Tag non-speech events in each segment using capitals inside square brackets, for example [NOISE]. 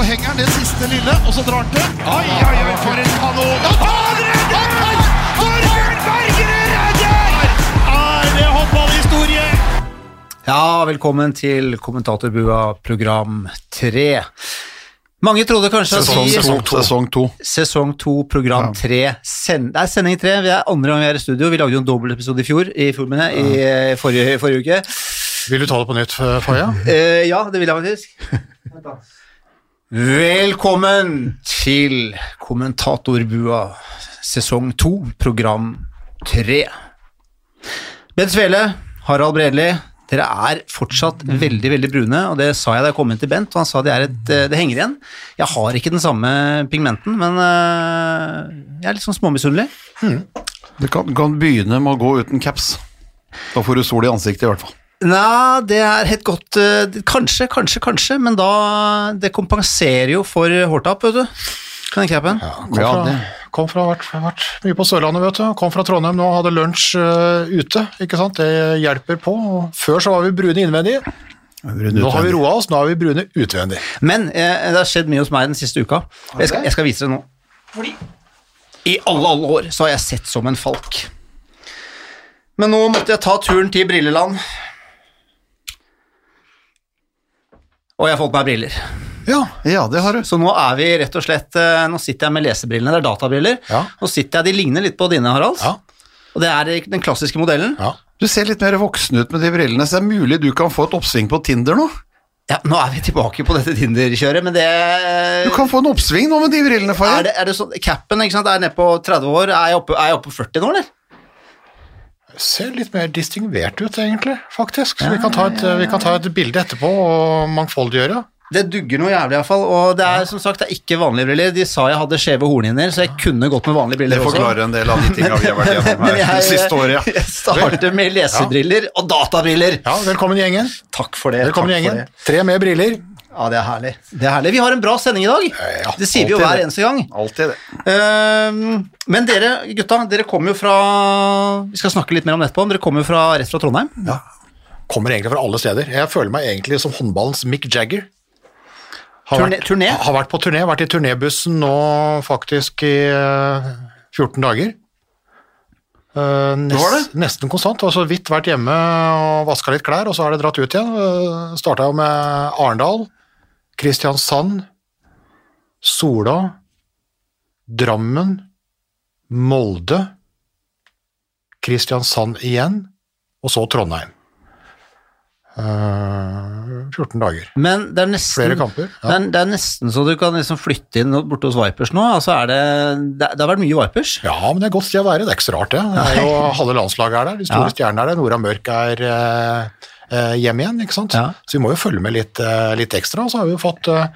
så henger han det siste lille, og så drar han til. Oi, oi, oi, for en kanon! Han redder! Torbjørn Bergerud redder! Er det håndballhistorie? Ja, velkommen til Kommentatorbua program 3. Mange trodde kanskje at Sesong vi to. Sesong to. Sesong 2, program 3 send, Det er sending 3. Vi er andre gang vi er i studio. Vi lagde jo en dobbeltepisode i fjor, i, fjor, jeg, i eh, forrige, forrige uke. Vil du ta det på nytt, Faye? Uh, ja, det vil jeg faktisk. [LAUGHS] Velkommen til Kommentatorbua sesong 2, program 3. Bent Svele, Harald Bredli, dere er fortsatt veldig veldig brune, og det sa jeg da jeg kom inn til Bent, og han sa det, et, eh, det henger igjen. Jeg har ikke den samme pigmenten, men eh, jeg er litt sånn småmisunnelig. Du kan, kan begynne med å gå uten caps. Da får du sol i ansiktet, i hvert fall. Nei, det er helt godt eh, Kanskje, kanskje, kanskje, men da Det kompenserer jo for hårtap, vet du. Den capen. Kom Ja, fra, ja, kom fra vært, vært mye på Sørlandet, vet du. Kom fra Trondheim nå, hadde lunsj uh, ute, ikke sant. Det hjelper på. Og Før så var vi brune innvendig, nå har vi roa oss, nå er vi brune utvendig. Men eh, det har skjedd mye hos meg den siste uka. Jeg skal, jeg skal vise dere nå. Fordi i alle, alle år så har jeg sett som en falk. Men nå måtte jeg ta turen til Brilleland. Og jeg har fått meg briller. Ja, Ja, det har du. Så nå er vi rett og slett eh, Nå sitter jeg med lesebrillene, det er databriller. Ja. Nå sitter jeg, De ligner litt på dine, Harald. Ja. Og det er den klassiske modellen. ja. Du ser litt mer voksen ut med de brillene, så det er mulig du kan få et oppsving på Tinder nå. Ja, Nå er vi tilbake på dette Tinder-kjøret, men det Du kan få en oppsving nå med de brillene, er Faye. det, er det sånn, Capen ikke sant, er nede på 30 år. Er jeg oppe, er jeg oppe på 40 nå, eller? Ser litt mer distingvert ut, egentlig, faktisk. Så vi, kan ta et, vi kan ta et bilde etterpå og mangfoldiggjøre. Det dugger noe jævlig, iallfall. Og det er som sagt det er ikke vanlige briller. De sa jeg hadde skjeve hornhinner, så jeg kunne gått med vanlige briller også. forklarer en del av de [LAUGHS] tinga vi har vært gjennom Men her det siste året. Ja. jeg starter med lesebriller og databriller. Ja, velkommen i gjengen. Takk for det. Velkommen i gjengen. Tre med briller. Ja, det er herlig. Det er herlig. Vi har en bra sending i dag. ja, det sier vi jo hver det. eneste gang. Alltid det. Uh, men dere gutta, dere kommer jo fra Vi skal snakke litt mer om det etterpå, men dere kommer jo fra, rett fra Trondheim. Kommer egentlig fra alle steder. Jeg føler meg egentlig som håndballens Mick Jagger. Har Turné- vært, turné? Har vært på turné, vært i turnébussen nå faktisk i uh, 14 dager. Uh, det? Nesten konstant. Og så vidt vært hjemme og vaska litt klær, og så har det dratt ut igjen. Uh, Starta jo med Arendal, Kristiansand, Sola, Drammen, Molde, Kristiansand igjen, og så Trondheim. Uh, 14 dager. Men det er nesten Flere kamper, ja. det, er, nesten så du kan liksom flytte inn borte hos Vipers nå. Altså det, det, det har vært mye Vipers. Ja, men det er godt sted å være. Det er ikke så rart, det. det er jo, halve landslaget er der. De store Ja. stjernene er der. Nora Mørk er eh, eh, hjemme igjen, ikke sant. Ja. Så vi må jo følge med litt, eh, litt ekstra. Og så har vi jo fått eh,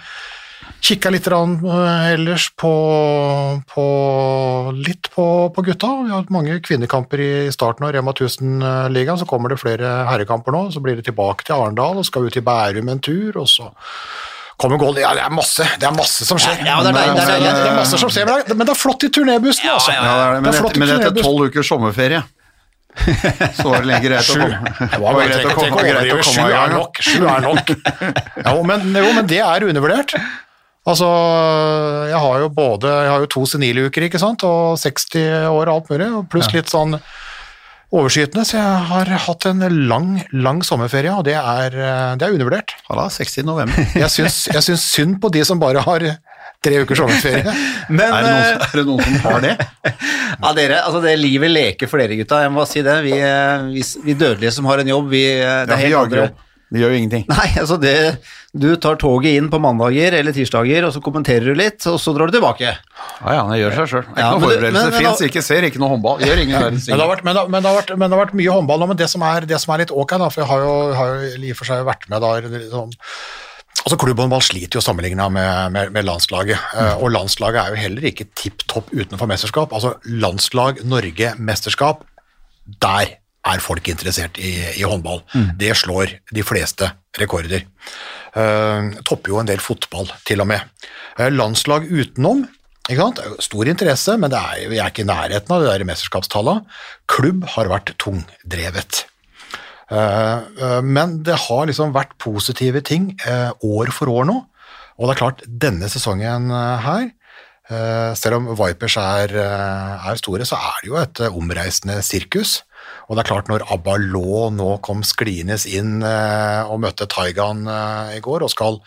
kikka litt rann, eh, ellers på, på litt på, på gutta. Vi har hatt mange kvinnekamper i starten av Rema 1000-ligaen. Så kommer det flere herrekamper nå. Så blir det tilbake til Arendal og skal ut i Bærum en tur. og så kommer goal. Ja, det er masse det er masse som skjer. Ja, ja, det er deilig, det er Men, deilig. det er masse som skjer, men det er, flott i turnébussen, altså. Ja, det er det. Men, Det er men etter tolv ukers sommerferie [LAUGHS] så var det lenge greit å komme. [LAUGHS] Greit å komme- i gang. Sju er nok. Sju er nok. [LAUGHS] Jo men, jo, men det er undervurdert. Altså, jeg har jo både Jeg har jo to senile uker, ikke sant, og 60 år og alt mulig, pluss litt sånn overskytende, så jeg har hatt en lang, lang sommerferie, og det er, eh, det er undervurdert. Halla, 60. november. Jeg syns synd på de som bare har tre ukers sommerferie. [LAUGHS] Men Er det, noen, eh, er det noen som har det? [LAUGHS] ja, dere, altså det livet leker for dere gutta. Jeg må bare si det. Vi, eh, vi, vi dødelige som har en jobb, vi, eh, det Ja, er vi helt andre. Vi gjør jo ingenting. Nei, altså det Du tar toget inn på mandager eller tirsdager, og så kommenterer du litt, og så drar du tilbake. Ja, ja, det gjør seg sjøl. Ikke Ja, noe men det- forberedelse. Fins ikke, ser ikke noe håndball. Gjør ingen [LAUGHS] verdens Men det, ting. har vært, men, men, det har vært, men det har vært mye håndball nå, men det som er, det som er litt ok, da, for jeg har jo, har jo i og for seg vært med da sånn, Altså Klubbhåndball sliter jo sammenligna med, med, med landslaget, Mm. og landslaget er jo heller ikke tipp topp utenfor mesterskap. Altså landslag, Norge, mesterskap, der er folk interessert i, i håndball. Det slår de fleste rekorder. Uh, topper jo en del fotball, til og med. Uh, landslag utenom Stor interesse, men det er, vi er ikke i nærheten av det der mesterskapstallene. Klubb har vært tungdrevet. Eh, eh, men det har liksom vært positive ting eh, år for år nå. Og det er klart, denne sesongen her, selv om Vipers er, er store, så er det jo et omreisende sirkus. Og det er klart, når Abalå nå kom skliende inn og møtte Taigan i går, og skal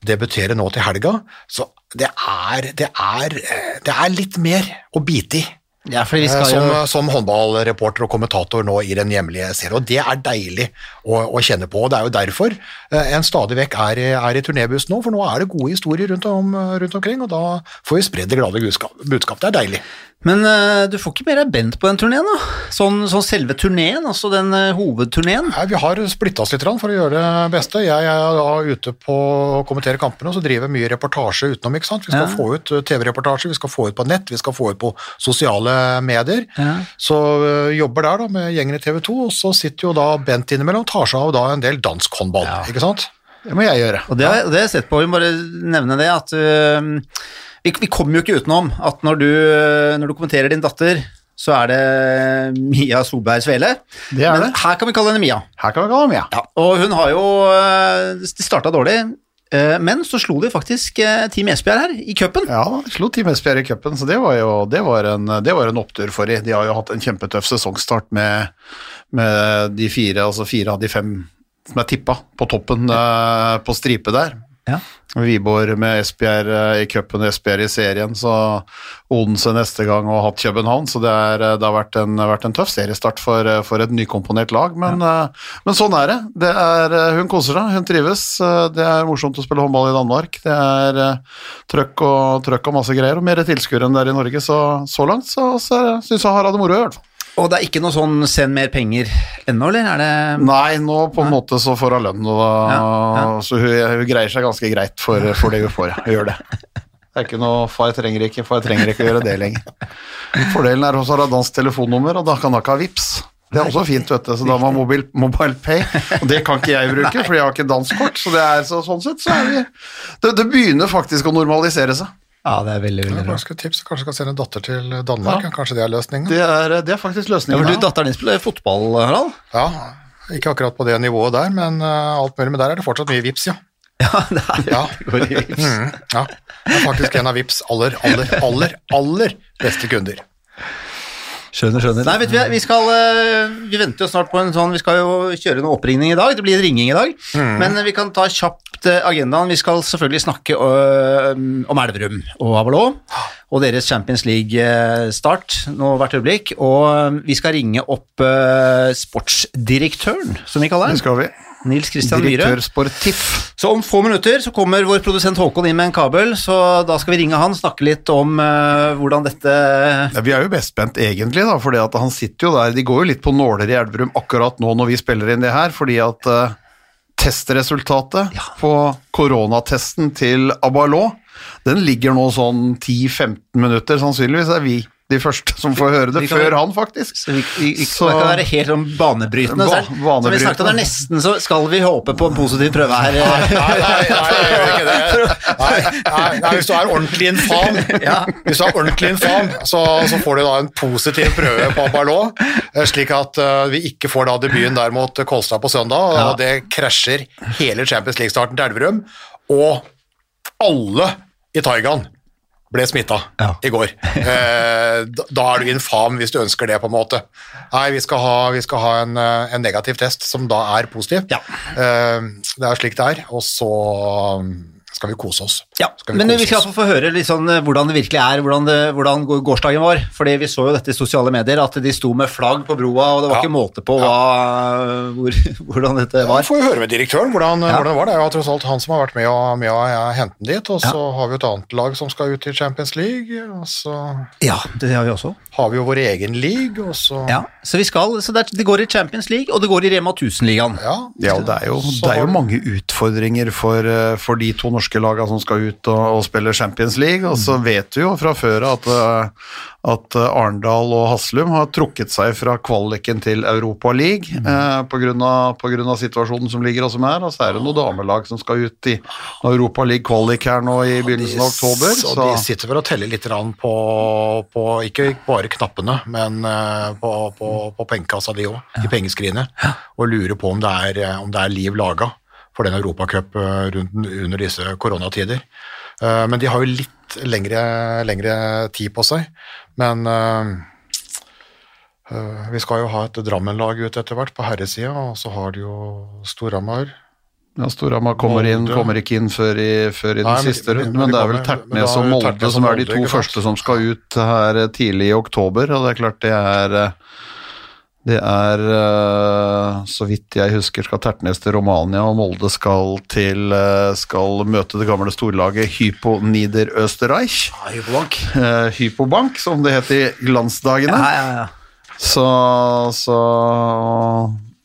debutere nå til helga, så det er, det er, det er litt mer å bite i. Ja, Eh, Som, jo som håndballreporter og kommentator nå i den hjemlige serien, og det er deilig å, å kjenne på. og Det er jo derfor eh, en stadig vekk er, er i turnébuss nå, for nå er det gode historier rundt, om, rundt omkring, og da får vi spredd det glade budskap. Det er deilig. Men uh, du får ikke mer av Bent på den turneen, da? Sånn, sånn selve turneen, altså den uh, hovedturneen? Nei, vi har splitta oss litt for å gjøre det beste. Jeg er da ute på å kommentere kampene, og så driver jeg mye reportasje utenom. ikke sant? Vi skal Ja. få ut eh, TV-reportasje, vi skal få ut på nett, vi skal få ut på sosiale medier. Ja. Så uh, jobber der da med gjengen i TV 2, og så sitter jo da Bent innimellom og tar seg av da en del dansk håndball, ikke sant? Det må jeg gjøre. Og det, har- jeg sett på, vi må bare nevne det, at vi, vi kommer jo ikke utenom at når du, når du kommenterer din datter, så er det Mia Solberg Svele. Det er Men det. her kan vi kalle henne Mia. Her kan vi kalle henne Mia. Ja, og hun har jo Det starta dårlig, øh, men så slo de faktisk øh, Team Esbjerg her i cupen. Ja, de slo Team Esbjerg i cupen, så det var jo det var en, det var en opptur for dem. De har jo hatt en kjempetøff sesongstart med, med de fire, altså fire av de fem som er tippa på toppen eh, på stripe der. Ja. Wiborg med Esbjerg eh, i cupen og Esbjerg i serien, så Odense neste gang og hatt København, så det, er, eh, det har vært en, vært en tøff seriestart for, eh, for et nykomponert lag, men, ja. men sånn er det. det er, hun koser seg, hun trives, det er morsomt å spille håndball i Danmark, det er trøkk og, trøkk og masse greier, og mer tilskuere enn det er i Norge, så, så langt så, så syns jeg har hatt det moro i hvert fall. Og det er ikke noe sånn send mer penger ennå, eller er det Nei, nå på en måte så får hun lønn, og da, Ja, ja. så hun, hun greier seg ganske greit for, for det hun får. Hun gjør det. Det er ikke noe far trenger ikke, far trenger ikke å gjøre det lenger. Fordelen er også hun har dansk telefonnummer, og da kan hun ikke ha VIPS. Det er også fint, vet du, så da må mobil, mobile pay, og det kan ikke jeg bruke, for jeg har ikke danskort. så det er så, sånn sett så er vi det, det begynner faktisk å normalisere seg. Ja, det er veldig, veldig bra. Kanskje tipse, kanskje skal sende en datter til Danmark, Ja. kanskje det er løsningen? Det er, det er faktisk Ja, løsningen. for du, datteren din spiller fotball, Harald? Ja, ikke akkurat på det nivået der, men øh, alt mulig, men der er det fortsatt mye vips, ja. [LAUGHS] Ja, det er Ja. det går i vips. Mm, ja. Det er faktisk en av vips aller, aller, aller, aller beste kunder. Skjønner, skjønner. Nei, vet du, vi skal eh, Vi venter jo snart på en sånn Vi skal jo kjøre noe oppringning i dag. Det blir en ringing i dag. Men eh, vi kan ta kjapt eh, agendaen. Vi skal selvfølgelig snakke om Elverum og Avalå og deres Champions League-start nå hvert øyeblikk. Og vi skal ringe opp sportsdirektøren, som vi kaller Det han. skal vi. Nils Christian Myhre. Direktør Sportif. Så om få minutter så kommer vår produsent Håkon inn med en kabel, så da skal vi ringe han, snakke litt om uh, hvordan dette Ja, vi er jo best spent egentlig, da, for han sitter jo der. De går jo litt på nåler i Elverum akkurat nå når vi spiller inn det her, fordi at uh, testresultatet på koronatesten til Abalo, den ligger nå sånn 10-15 minutter, sannsynligvis er vi de første som får høre det, før han faktisk. Så vi, vi, vi Så- det kan være helt sånn banebrytende. Ba- så er- Som vi snakket om, det er nesten så skal vi håpe på en positiv prøve her. Nei, nei, nei, jeg gjør ikke det. [LAUGHS] Nei, nei, nei, hvis du er ordentlig infam, Ja. hvis du er ordentlig infam så, så får du da en positiv prøve på Abalå, eh, slik at uh, vi ikke får da debuten der mot Kolstad på søndag, og Ja. det krasjer hele Champions League-starten til Elverum, og alle i Taigan ble smitta Ja. i går. [LAUGHS] Eh, da, da er du infam hvis du ønsker det, på en måte. Nei, vi skal ha, vi skal ha en, eh, en negativ test som da er positiv. Ja. Eh, det er slik det er, og så skal vi kose oss. Ja, Skal vi men kose vi skal oss. få høre litt sånn, eh, hvordan det virkelig er, hvordan, det, hvordan gårsdagen var. Fordi vi så jo dette i sosiale medier, at de sto med flagg på broa, og det var Ja. ikke måte på hva, hvor, [LAUGHS] hvordan dette Ja, Vi får jo høre med direktøren hvordan, Ja. hvordan det var. Det er jo tross alt han som har vært med å, med og hente den dit. Og så har vi jo et annet lag som skal ut i Champions League, og så Ja, det har vi også. har vi jo vår egen league, og så Ja, så vi skal, så det, er- det går i Champions League, og det går i Rema 1000-ligaen. Ja, Ja, det er jo, det er jo mange utfordringer for, eh, for de to norske lagene som skal ut og, og spille Champions League, og så vet vi jo fra før at, eh, at eh, Arendal og Haslum har trukket seg fra kvaliken til Europa League eh, på, grunn av, på grunn av situasjonen som ligger og som er, og så er det noen damelag som skal ut i Europa League kvalik her nå i begynnelsen av oktober. Så Så, de sitter vel og teller litt på, på ikke bare knappene, men eh, på, på, på pengekassa de òg, i pengeskrinet, og lurer på om det er, eh, om det er liv laga. For den Europacup eh, under disse koronatider. Eh, Men de har jo litt lengre, lengre tid på seg. Men eh, vi skal jo ha et Drammen-lag ut etter hvert på herresida, og så har de jo Storhamar. Ja, Storhamar kommer inn, kommer ikke inn før i, før i den Nei, men- siste runden, men men det er vel Tertnes og Molde som er de to første som skal ut her tidlig i oktober, og det er klart det er det er, eh, så vidt jeg husker, skal Tertnes til Romania, og Molde skal, til, eh, skal møte det gamle storlaget Hypo Niederösterreich. Ja, Hypobank. Eh, Hypobank, som det het i glansdagene. Ja, ja, ja. Så, så,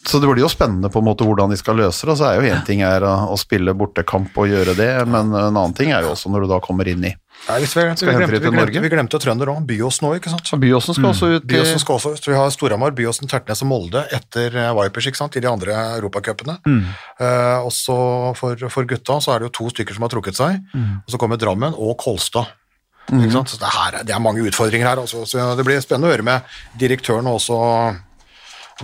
så det blir jo spennende på en måte hvordan de skal løse det. Så er jo én ting er å, å spille bortekamp og gjøre det, men en annen ting er jo også når du da kommer inn i Nei, vi, vi, Skal hente glemte, vi, glemte, vi glemte Trønder òg. Byåsen òg, ikke sant? Byåsen skal også ut Byåsen skal også, så Vi har Storhamar, Byåsen, Tertnes og Molde etter eh, Vipers ikke sant, i de andre europacupene. Eh, og så for, for gutta så er det jo to stykker som har trukket seg. Og så kommer Drammen og Kolstad. Ikke sant? Så det, her, er- det er mange utfordringer her. Også. så det blir spennende å høre med direktøren og også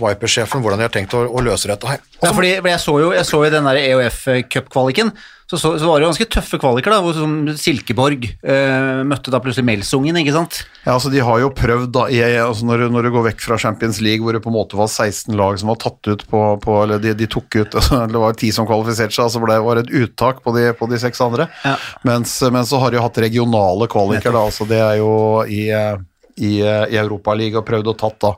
Vipers-sjefen hvordan de har tenkt å, å løse dette her. Ja, fordi for jeg så jo, jeg så jo den der EOF Cup-kvaliken, så, så, så var det jo ganske tøffe kvaliker da, hvor som Silkeborg eh, møtte da plutselig Melsungen, ikke sant? Ja, altså De har jo prøvd, da, i, altså når, du- når du går vekk fra Champions League, hvor det på en måte var 16 lag som var tatt ut på, på Eller de, de tok ut altså, [LAUGHS] Det var 10 som kvalifiserte seg, altså ble det var et uttak på de, på de seks andre. Ja. Mens, men så har de jo hatt regionale kvaliker, da. altså Det er jo i, eh, i, eh, i Europaligaen og prøvd å tatt da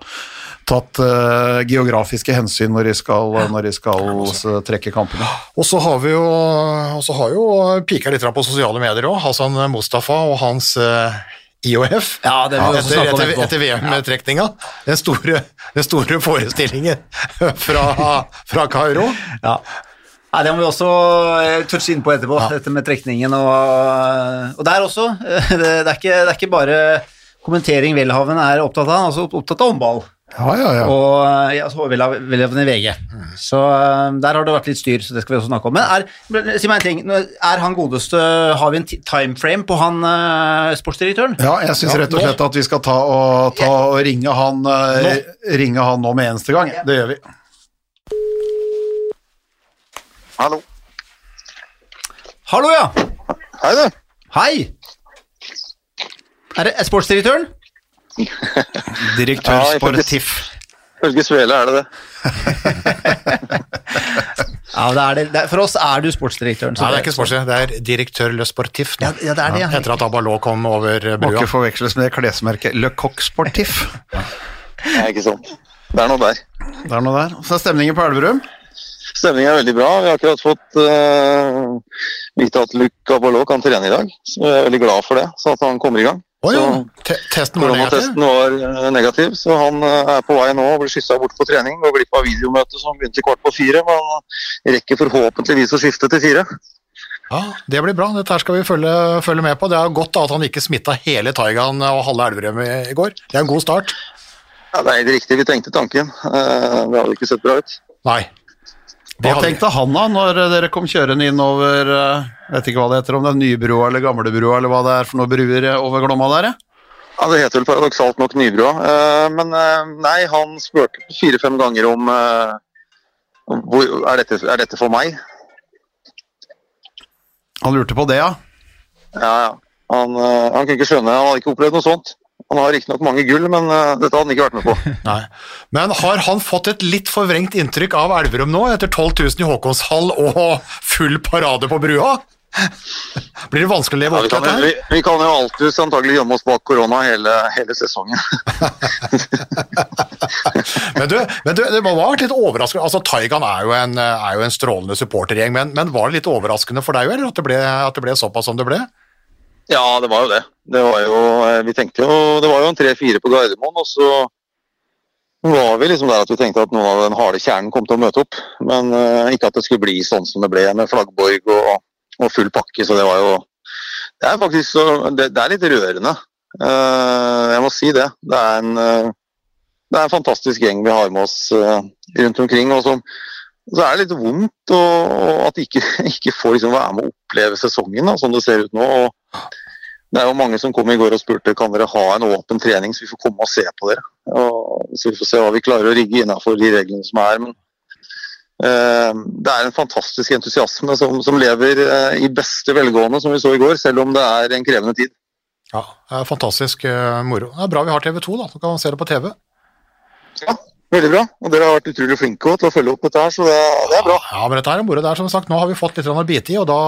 tatt uh, geografiske hensyn når de skal, når de skal eh, trekke kampene. Og så har vi jo, og så har jo pika litt på sosiale medier òg, Hassan Mustafa og hans uh, IOF. Ja, det også etter, etter, etter VM-trekninga. Den, den store forestillingen [LAUGHS] fra, fra Kairo. Ja. Nei, det må vi også eh, touche inn på etterpå, dette med trekningen. Og, og der også, eh, det, det, er ikke, det er ikke bare kommentering Welhaven er opptatt av, han er også opptatt av håndball. Ja, ja, ja. Og ja, så Welhaven Welhaven i VG. Så eh, der har det vært litt styr, så det skal vi også snakke om. Men er, si meg en ting, er han godeste Har vi en ti- timeframe på han eh, sportsdirektøren? Ja, jeg syns Ja, rett og slett at vi skal ta og, ta og ringe, han, eh, ringe han nå med eneste gang. Det gjør vi. Hallo. Hallo, ja! Hei, du. Hei! Er det er sportsdirektøren? [LAUGHS] Direktør Ja, for TIFF. Ifølge Svele er det det. [LAUGHS] Ja, det er det. det for oss er du sportsdirektøren. så Nei, det er ikke sportslig, det er direktør Le Sportif. Ja, ja, det er det, ja. Etter at Abalot kom over brua. Må ikke forveksles med det klesmerket Le Coq Sportif. Nei, ikke sant. Det er noe der. Det er noe der. Så er stemningen på Elverum. Stemningen er veldig bra. Vi har akkurat fått uh, vite at Luc Abalot kan trene i dag. Så jeg er veldig glad for det, så at han kommer i gang. Å ja, Så testen var negativ. Var eh, negativ, så han eh, er på vei nå og blir skyssa bort på trening. Går glipp av videomøtet som begynte kvart på fire, men rekker forhåpentligvis å skifte til fire. Ja, Det blir bra. Dette her skal vi følge, følge med på. Det er godt da at han ikke smitta hele Taigan og halve Elverum i i går. Det er en god start. Ja, det er helt riktig, vi tenkte tanken. Eh, det hadde ikke sett bra ut. Nei. Hva tenkte han da, når dere kom kjørende inn over eh, Jeg vet ikke hva det heter, om det er Nybrua eller Gamlebrua, eller hva det er for noen bruer over Glomma der? ja? Det heter vel paradoksalt nok Nybrua. Eh, men eh, nei, han spurte fire-fem ganger om er, dette, er dette for meg? Han lurte på det, ja. Ja, ja. Han, han kunne ikke skjønne, han hadde ikke opplevd noe sånt. Han har riktignok mange gull, men eh, dette hadde han ikke vært med på. [LAUGHS] Nei. Men har han fått et litt forvrengt inntrykk av Elverum nå, etter 12 000 i Håkonshall og full parade på brua? Blir det vanskelig å leve opp til dette? vi, vi kan jo alltid antagelig gjemme oss bak korona hele, hele sesongen. [LAUGHS] Men du, men du, det var litt overraskende. Altså, Taigan er jo en, er jo en strålende supportergjeng, men, men var det litt overraskende for deg eller, at det ble, at det ble såpass som det ble? Ja, det var jo det. Det var jo, eh, vi tenkte jo, det var jo en tre-fire på Gardermoen, og så var vi liksom der at vi tenkte at noen av den harde kjernen kom til å møte opp. Men uh, ikke at det skulle bli sånn som det ble med flaggborg og, og full pakke. Så det var jo Det er faktisk så Det, det er litt rørende. Uh, jeg må si det. Det er en uh, det er en fantastisk gjeng vi har med oss rundt omkring. og som så er det litt vondt og, og at de ikke, [LAUGHS] ikke får liksom være med å oppleve sesongen da, sånn det ser ut nå. og det er jo mange som kom i går og spurte kan dere ha en åpen trening så vi får komme og se på dere. Og, så vi får se hva vi klarer å rigge innenfor de reglene som er. Men Eh, det er en fantastisk entusiasme som, som lever eh, i beste velgående, som vi så i går, selv om det er en krevende tid. Ja, det er fantastisk eh, moro. Det er bra vi har TV 2, da. Så kan man se det på TV. Ja, veldig bra. Og dere har vært utrolig flinke til å følge opp dette her, så det, det er bra. Ja, men dette er moro. Det er som sagt, Nå har vi fått litt å bite i, og da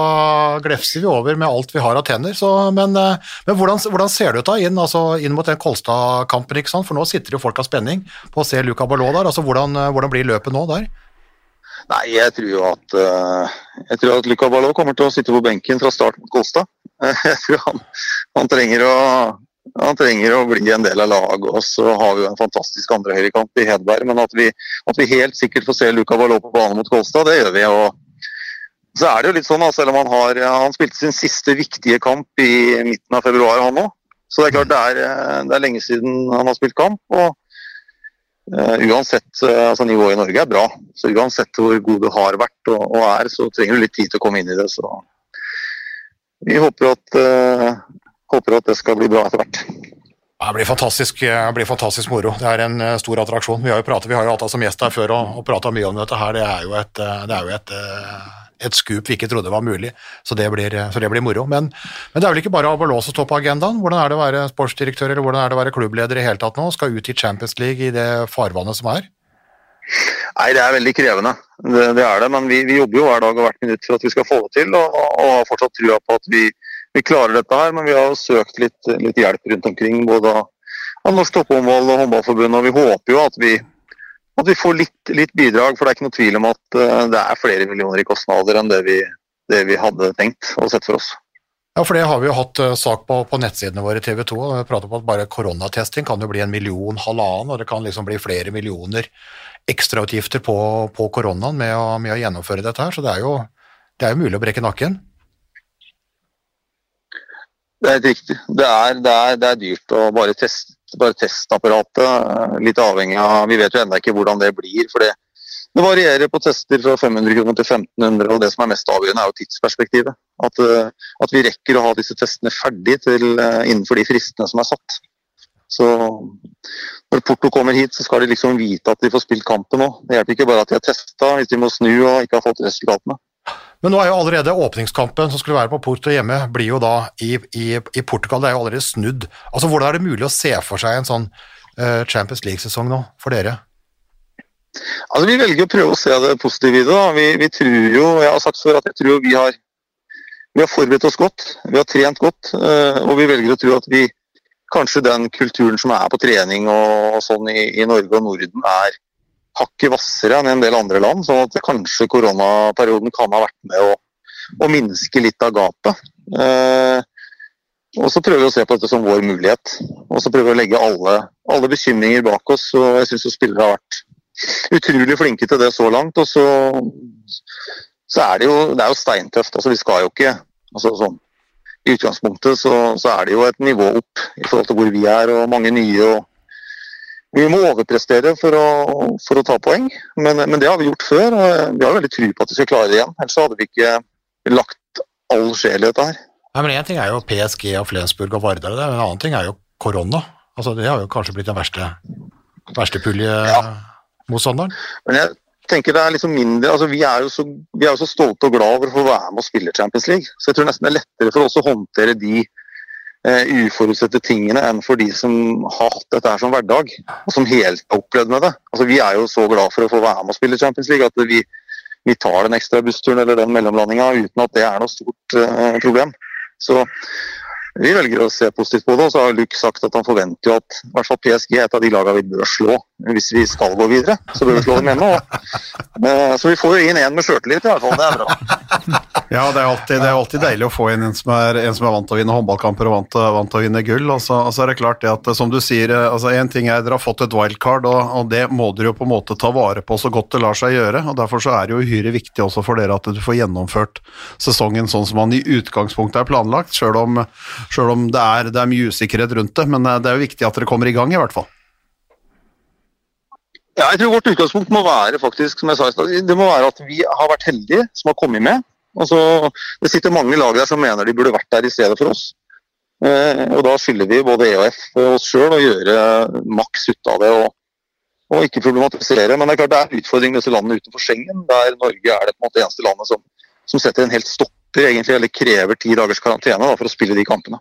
glefser vi over med alt vi har av tenner. Så, men eh, men hvordan, hvordan ser det ut da inn, altså, inn mot den Kolstad-kampen? ikke sant? For nå sitter jo folk av spenning på å se Luca Ballot der. altså Hvordan, eh, hvordan blir løpet nå der? Nei, jeg tror jo at uh, jeg tror at Luca Ballot kommer til å sitte på benken fra start mot Kolstad. [LAUGHS] jeg tror han, han, trenger å, han trenger å bli en del av laget. Og så har vi jo en fantastisk andre høyrekant i Hedberg. Men at vi, at vi, helt sikkert får se Luka Ballot på banen mot Kolstad, det gjør vi. og så er det jo litt sånn, selv om han har Han spilte sin siste viktige kamp i midten av februar, han òg. Så det er klart det er, det er lenge siden han har spilt kamp. og Uh, uansett, uh, altså Nivået i Norge er bra, så uansett hvor god du har vært og, og, er, så trenger du litt tid til å komme inn i det. Så vi håper at, uh, håper at det skal bli bra etter hvert. Det blir fantastisk, det blir fantastisk moro. Det er en stor attraksjon. Vi har jo pratet, vi har jo hatt deg som gjest her før og, og prata mye om dette her. Det er jo et, det er jo et et skup vi ikke trodde var mulig, så det blir, så det blir moro. Men, men, det er vel ikke bare Aberlås som står på agendaen? Hvordan er det å være sportsdirektør eller hvordan er det å være klubbleder i hele tatt nå? Skal ut i Champions League i det farvannet som er? Nei, Det er veldig krevende, det, det er det. Men vi, vi, jobber jo hver dag og hvert minutt for at vi skal få det til, og, og har fortsatt trua på at vi, vi, klarer dette her. Men vi har søkt litt, litt hjelp rundt omkring, både av Norsk Topphåndball og Håndballforbundet. Og vi håper jo at vi at vi får litt, litt, bidrag. For det er ikke noe tvil om at uh, det er flere millioner i kostnader enn det vi, det vi, hadde tenkt og sett for oss. Ja, for det har vi jo hatt uh, sak på, på nettsidene våre i TV 2. og Vi prater om at bare koronatesting kan jo bli en million, halvannen, og det kan liksom bli flere millioner ekstrautgifter på, på koronaen med å, med å, gjennomføre dette her. Så det er, jo, det er jo mulig å brekke nakken. Det er helt riktig. Det er, det er, det er dyrt å bare teste bare testapparatet. Eh, litt avhengig av Vi vet jo ennå ikke hvordan det blir. for det, det varierer på tester fra 500 kroner til 1500, og det som er mest avgjørende, er jo tidsperspektivet. At, eh, at vi rekker å ha disse testene ferdig til, eh, innenfor de fristene som er satt. Så når Porto kommer hit, så skal de liksom vite at de får spilt kampen òg. Det hjelper ikke bare at de har testa, hvis de må snu og ikke har fått resultatene. Men nå er jo allerede åpningskampen som skulle være på Porto hjemme, blir jo da i, i, i, Portugal. Det er jo allerede snudd. Altså, Hvordan er det mulig å se for seg en sånn uh, Champions League-sesong nå, for dere? Altså, Vi velger å prøve å se det positive i det. Vi, vi, tror jo, jeg har sagt før at jeg tror vi har, vi har forberedt oss godt. Vi har trent godt. Uh, og vi velger å tro at vi kanskje den kulturen som er på trening og, og sånn i, i Norge og Norden, er hakket hvassere enn en del andre land. sånn at kanskje koronaperioden kan ha vært med å, å minske litt av gapet. Eh, og så prøver vi å se på dette som vår mulighet. Og så prøver vi å legge alle, alle bekymringer bak oss. og Jeg syns spillere har vært utrolig flinke til det så langt. Og så, så er det jo, det er jo steintøft. altså Vi skal jo ikke altså sånn, I utgangspunktet så, så, er det jo et nivå opp i forhold til hvor vi er, og mange nye. og vi må overprestere for å, for å ta poeng, men, men, det har vi gjort før. og Vi har veldig tro på at vi skal klare det igjen. Ellers hadde vi ikke lagt all sjel i dette her. Nei, men Én ting er jo PSG og Flensburg og Vardar, men en annen ting er jo korona. Altså, det har jo kanskje blitt den verste, verste puljemotstanderen. Ja. Men jeg tenker det er liksom mindre, altså vi er, jo så, vi er jo så stolte og glad over å få være med og spille Champions League. Så jeg tror nesten det er lettere for oss å håndtere de uforutsette tingene enn for de som har hatt dette her som hverdag, og som helt har opplevd med det. Altså, vi er jo så glad for å få være med og spille Champions League at vi, vi tar den ekstra bussturen eller den mellomlandinga uten at det er noe stort uh, problem. Så vi velger å se positivt på det. Og så har Luke sagt at han forventer jo at i hvert fall PSG er et av de lagene vi bør slå hvis vi skal gå videre. Så bør vi slå dem hjemme. Så vi får jo inn en med sjøltillit i hvert fall. Det er bra. [LAUGHS] Ja, det er, alltid, det er alltid deilig å få inn en som er, en som er vant til å vinne håndballkamper og vant, vant til å vinne gull. Og så, og er det klart det at, som du sier, altså en ting er dere har fått et wildcard, og, og, det må dere jo på en måte ta vare på så godt det lar seg gjøre. og Derfor så er det jo uhyre viktig også for dere at du får gjennomført sesongen sånn som man i utgangspunktet er planlagt, sjøl om, selv om det, er, det er mye usikkerhet rundt det. Men det er jo viktig at dere kommer i gang, i hvert fall. Ja, jeg tror Vårt utgangspunkt må være faktisk, som jeg sa det må være at vi har vært heldige som har kommet med. Altså, det sitter mange lag der som mener de burde vært der i stedet for oss. Eh, og Da skylder vi både EAF og oss sjøl å gjøre maks ut av det. og og ikke problematisere. Men det er klart det er en utfordring med disse landene utenfor Schengen, der Norge er det på en måte eneste landet som, som setter en helt stopper, egentlig, eller krever ti dagers karantene da, for å spille de kampene.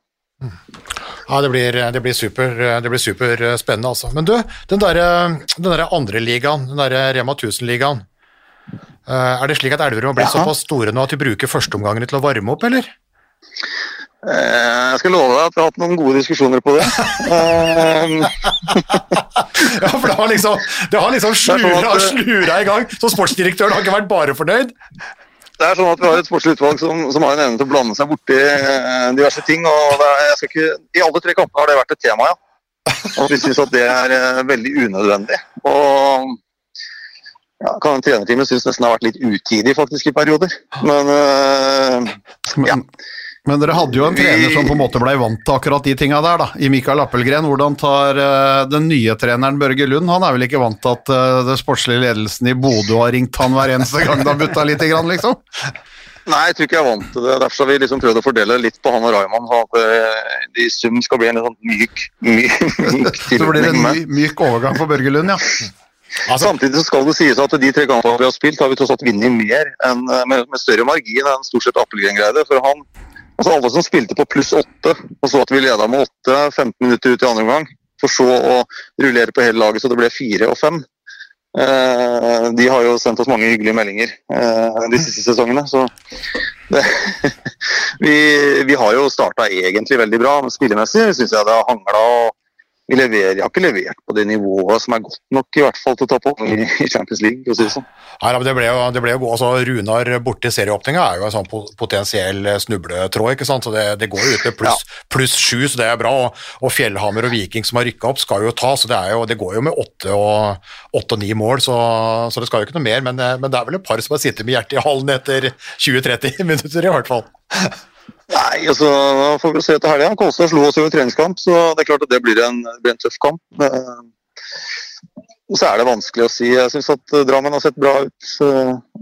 Ja, det blir, det blir super, det blir superspennende, altså. Men du, den derre der andre ligaen, den derre Rema 1000-ligaen, er det slik at Elverum har blitt Ja. såpass store nå at de bruker førsteomgangene til å varme opp, eller? Eh, Jeg skal love deg at vi har hatt noen gode diskusjoner på det. [LAUGHS] Eh, [LAUGHS] Ja, for det har liksom, det har liksom sånn slura, eh, slura i gang, så sportsdirektøren har ikke vært bare fornøyd. Det er sånn at Vi har et sportslig utvalg som, som har en evne til å blande seg borti eh, diverse ting. og er, jeg skal ikke, I alle tre kampene har det vært et tema, ja. Og vi syns at det er eh, veldig unødvendig. Og ja, kan Trenerteamet syns nesten det har vært litt utidig faktisk i perioder. Men eh, Men, dere hadde jo en trener som på en måte ble vant til akkurat de tinga der, da. I Mikael Appelgren. Hvordan tar eh, den nye treneren Børge Lund Han er vel ikke vant til at uh, den sportslige ledelsen i Bodø har ringt han hver eneste gang det har butta lite grann, liksom? Nei, jeg tror ikke jeg er vant til det. Derfor har vi liksom prøvd å fordele litt på han og Raymond. Sånn at de det i sum skal bli en litt sånn myk, myk, myk [LAUGHS] Så blir det en tilnærming. my, myk overgang for Børge Lund, ja. Altså, Samtidig så skal det sies at de tre kampene vi har spilt, har vi tross alt vunnet mer enn, eh, med, med større margin enn stort sett Appelgren greide. For han, altså alle som spilte på pluss åtte, og så at vi leda med åtte 15 minutter ut i andre omgang, for så å rullere på hele laget så det ble fire og fem. Eh, de har jo sendt oss mange hyggelige meldinger eh, de siste sesongene. Så det, [LAUGHS] vi, vi har jo starta egentlig veldig bra, men spillemessig syns jeg det har hangla. og vi leverer, har ikke levert på det nivået som er godt nok i hvert fall til å ta på i, Champions League. for å si det sånn. Nei, det ble jo, det ble jo. Altså, Runar borte i serieåpninga er jo en sånn potensiell snubletråd, ikke sant? så det, det går jo ut med pluss pluss sju, så det er bra. Og, og Fjellhammer og Viking som har rykka opp, skal jo ta, så det, er jo, det går jo med åtte og, åtte og ni mål, så, så det skal jo ikke noe mer. Men, eh, men det er vel et par som har sittet med hjertet i hallen etter 20-30 [LAUGHS] minutter, i hvert fall. Nei, altså, nå får vi se etter helga. Kolstad slo oss jo i treningskamp, så det er klart at det blir en, blir en tøff kamp. Eh, Og så er det vanskelig å si. Jeg syns at eh, Drammen har sett bra ut.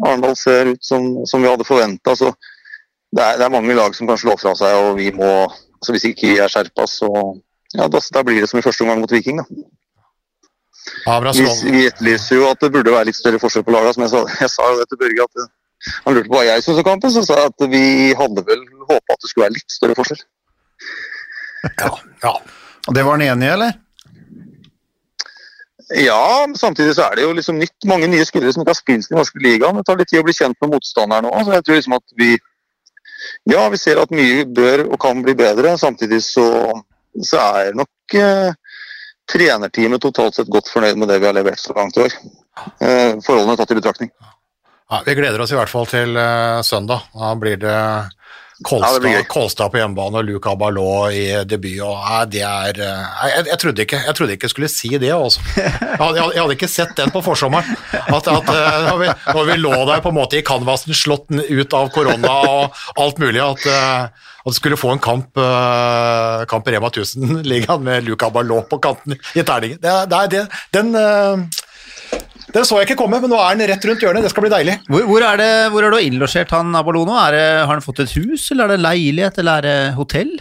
Arendal ser ut som, som vi hadde forventa. Det, er- det er mange lag som kan slå fra seg, og vi må altså Hvis ikke vi er skjerpa, så ja, da, da blir det som i første omgang mot Viking. da. Ja, Vi, vi etterlyser jo at det burde være litt større forskjell på lagene. Som jeg sa, jeg sa jo det til Børge, at eh, han lurte på hva jeg syntes om kampen. Så sa jeg at vi hadde vel håpa at det skulle være litt større forskjell. Ja. ja. Og Det var han enig i, eller? Ja, men samtidig så er det jo liksom nytt. Mange nye spillere som ikke har spilt i den norske ligaen. Det tar litt tid å bli kjent med motstanderen òg. Så jeg tror liksom at vi Ja, vi ser at mye bør og kan bli bedre. Samtidig så, så er nok eh, trenerteamet totalt sett godt fornøyd med det vi har levert så langt i år. Eh, forholdene tatt i betraktning. Ja, vi gleder oss i hvert fall til uh, søndag. Da blir det Kolstad, Ja, det. Kolstad på hjemmebane og Luca Ballot i debut. Og, nei, det er, eh, nei, jeg, jeg, trodde ikke, jeg trodde ikke jeg skulle si det. Også. Jeg, hadde, jeg, hadde, ikke sett den på forsommeren. At, at eh, når, vi, når vi lå der på en måte i canvasen, slått ut av korona og alt mulig, at, eh, at du skulle få en kamp, eh, kamp i Rema 1000-ligaen med Luca Ballot på kanten i terningen. Det, det, det, den, eh, den så jeg ikke komme, men nå er den rett rundt hjørnet. Det skal bli deilig. Hvor, hvor, er det, hvor er du innlosjert han Abalono? Er det, har han fått et hus, eller er det leilighet, eller er det hotell?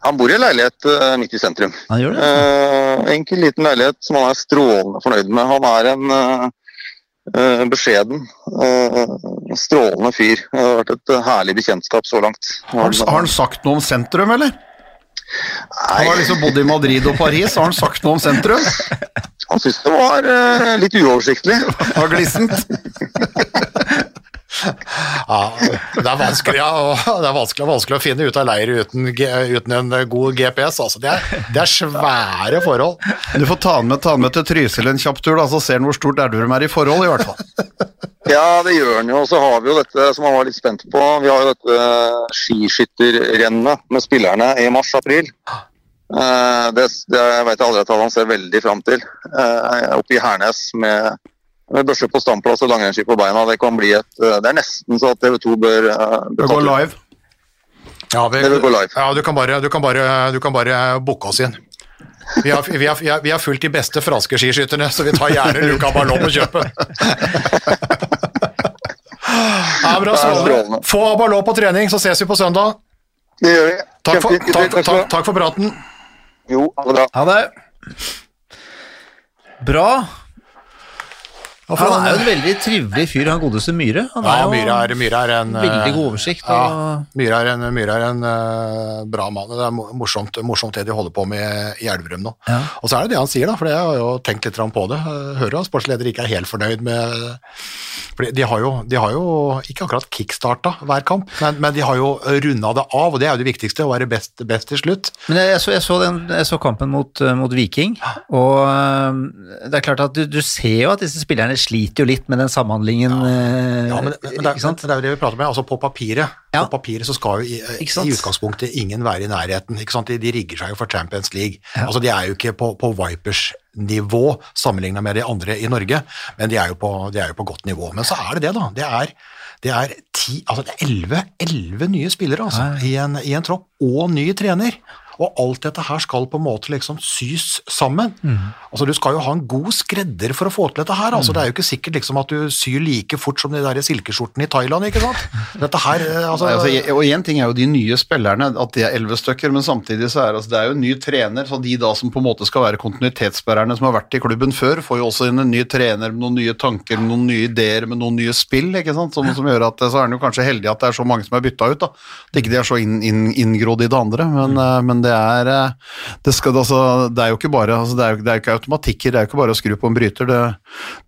Han bor i en leilighet uh, midt i sentrum. Han gjør det? Uh, enkel, liten leilighet som han er strålende fornøyd med. Han er en eh, eh, beskjeden, eh, strålende fyr. Det har vært et herlig bekjentskap så langt. Har han, har han sagt noe om sentrum, eller? Han har liksom bodd i Madrid og Paris, har han sagt noe om sentrum? [LAUGHS] han syntes det var uh, litt uoversiktlig. [LAUGHS] Har glissent? Ja, det er vanskelig, ja, det er vanskelig, vanskelig å finne ut av leir uten, uten en god GPS. Altså. Det, er, det er svære forhold. Du får ta den med, ta han med til Trysil en kjapp tur, da, så ser han hvor stort Elverum er i forhold, i hvert fall. [LAUGHS] Ja, det gjør han jo. Og så har vi jo dette som han var litt spent på. Vi har jo dette skiskytterrennet med spillerne i mars-april. Eh, det, det vet jeg allerede at han ser veldig fram til. Eh, oppe i Hernes med, med børse på standplass og langrennsski på beina. Det kan bli et eh, Det er nesten så at TV 2 bør Det går live. Ja, vi, Det vil gå live. ja du, kan bare, du, kan bare, du kan bare booke oss inn. Vi har, vi, har, vi, har, vi har fulgt de beste franske skiskytterne, så vi tar gjerne Luca Ballon på kjøpet. [LAUGHS] Ja, bra. Få Ballon på trening, så ses vi på søndag. Det gjør vi. Takk for, takk, takk, takk for praten. Jo, ha det bra. Ha det. Bra. Han er jo en veldig trivelig fyr, han godeste Myhre. Han Ja, er jo Myhre er, Myhre er en eh, veldig god oversikt. Ja, Og, Myhre er en, Myhre er en uh, bra mann. Det er morsomt, morsomt det de holder på med i Elverum nå. Ja. Og så er det det han sier, da, for jeg har jo tenkt litt på det. Jeg Hører at sportsleder ikke er helt fornøyd med for de har, jo, de har jo ikke akkurat kickstarta hver kamp, men, men de har jo runda det av, og det er jo det viktigste, å være best, best til slutt. men jeg så, jeg, så den, jeg så kampen mot, eh, mot Viking, og eh, det er klart at du, du ser jo at disse spillerne sliter jo litt med den samhandlingen. Ja, Ja, men, men, det, men det er jo det vi prater med. altså På papiret Ja. På papiret så skal jo i, i utgangspunktet ingen være i nærheten. De, de rigger seg jo for Champions League. Ja. Altså De er jo ikke på, på Vipers nivå sammenligna med de andre i Norge, men de er, jo på, de er jo på godt nivå. Men så er det det, da. Det er, det er, ti, altså det er elleve nye spillere altså, i, en, i en tropp, og ny trener. Og alt dette her skal på en måte liksom sys sammen. Mm. Altså Du skal jo ha en god skredder for å få til dette her. altså Det er jo ikke sikkert liksom at du syr like fort som de der silkeskjortene i Thailand, ikke sant? Dette her, eh, altså, Nei, altså, og én ting er jo de nye spillerne, at de er elleve stykker, men samtidig så er altså, det er jo en ny trener, så de da som på en måte skal være kontinuitetsbærerne som har vært i klubben før, får jo også inn en ny trener med noen nye tanker, med noen nye ideer, med noen nye spill, ikke sant, som, som gjør at så er han jo kanskje heldig at det er så mange som er bytta ut, da. At ikke de er så inn, inn, inngrodd i det andre, men, mm. men det er eh, det, skal, altså, det er jo ikke bare altså, det, er det er ikke automatikker, det er jo ikke bare å skru på en bryter. Det,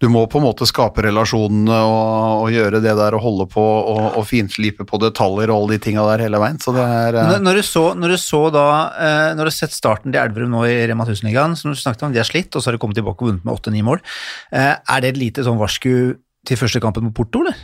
du må på en måte skape relasjonene og, og gjøre det der og holde på og, og finslipe på detaljer og alle de tinga der hele veien. Så det er eh, Når, når, du så, når du så da eh, Når du har sett starten til Elverum nå i Rema 1000-ligaen, som du snakket om, de har slitt, og så har de kommet tilbake og vunnet med åtte-ni mål. Er det et lite sånn varsku til første kampen mot Porto, eller?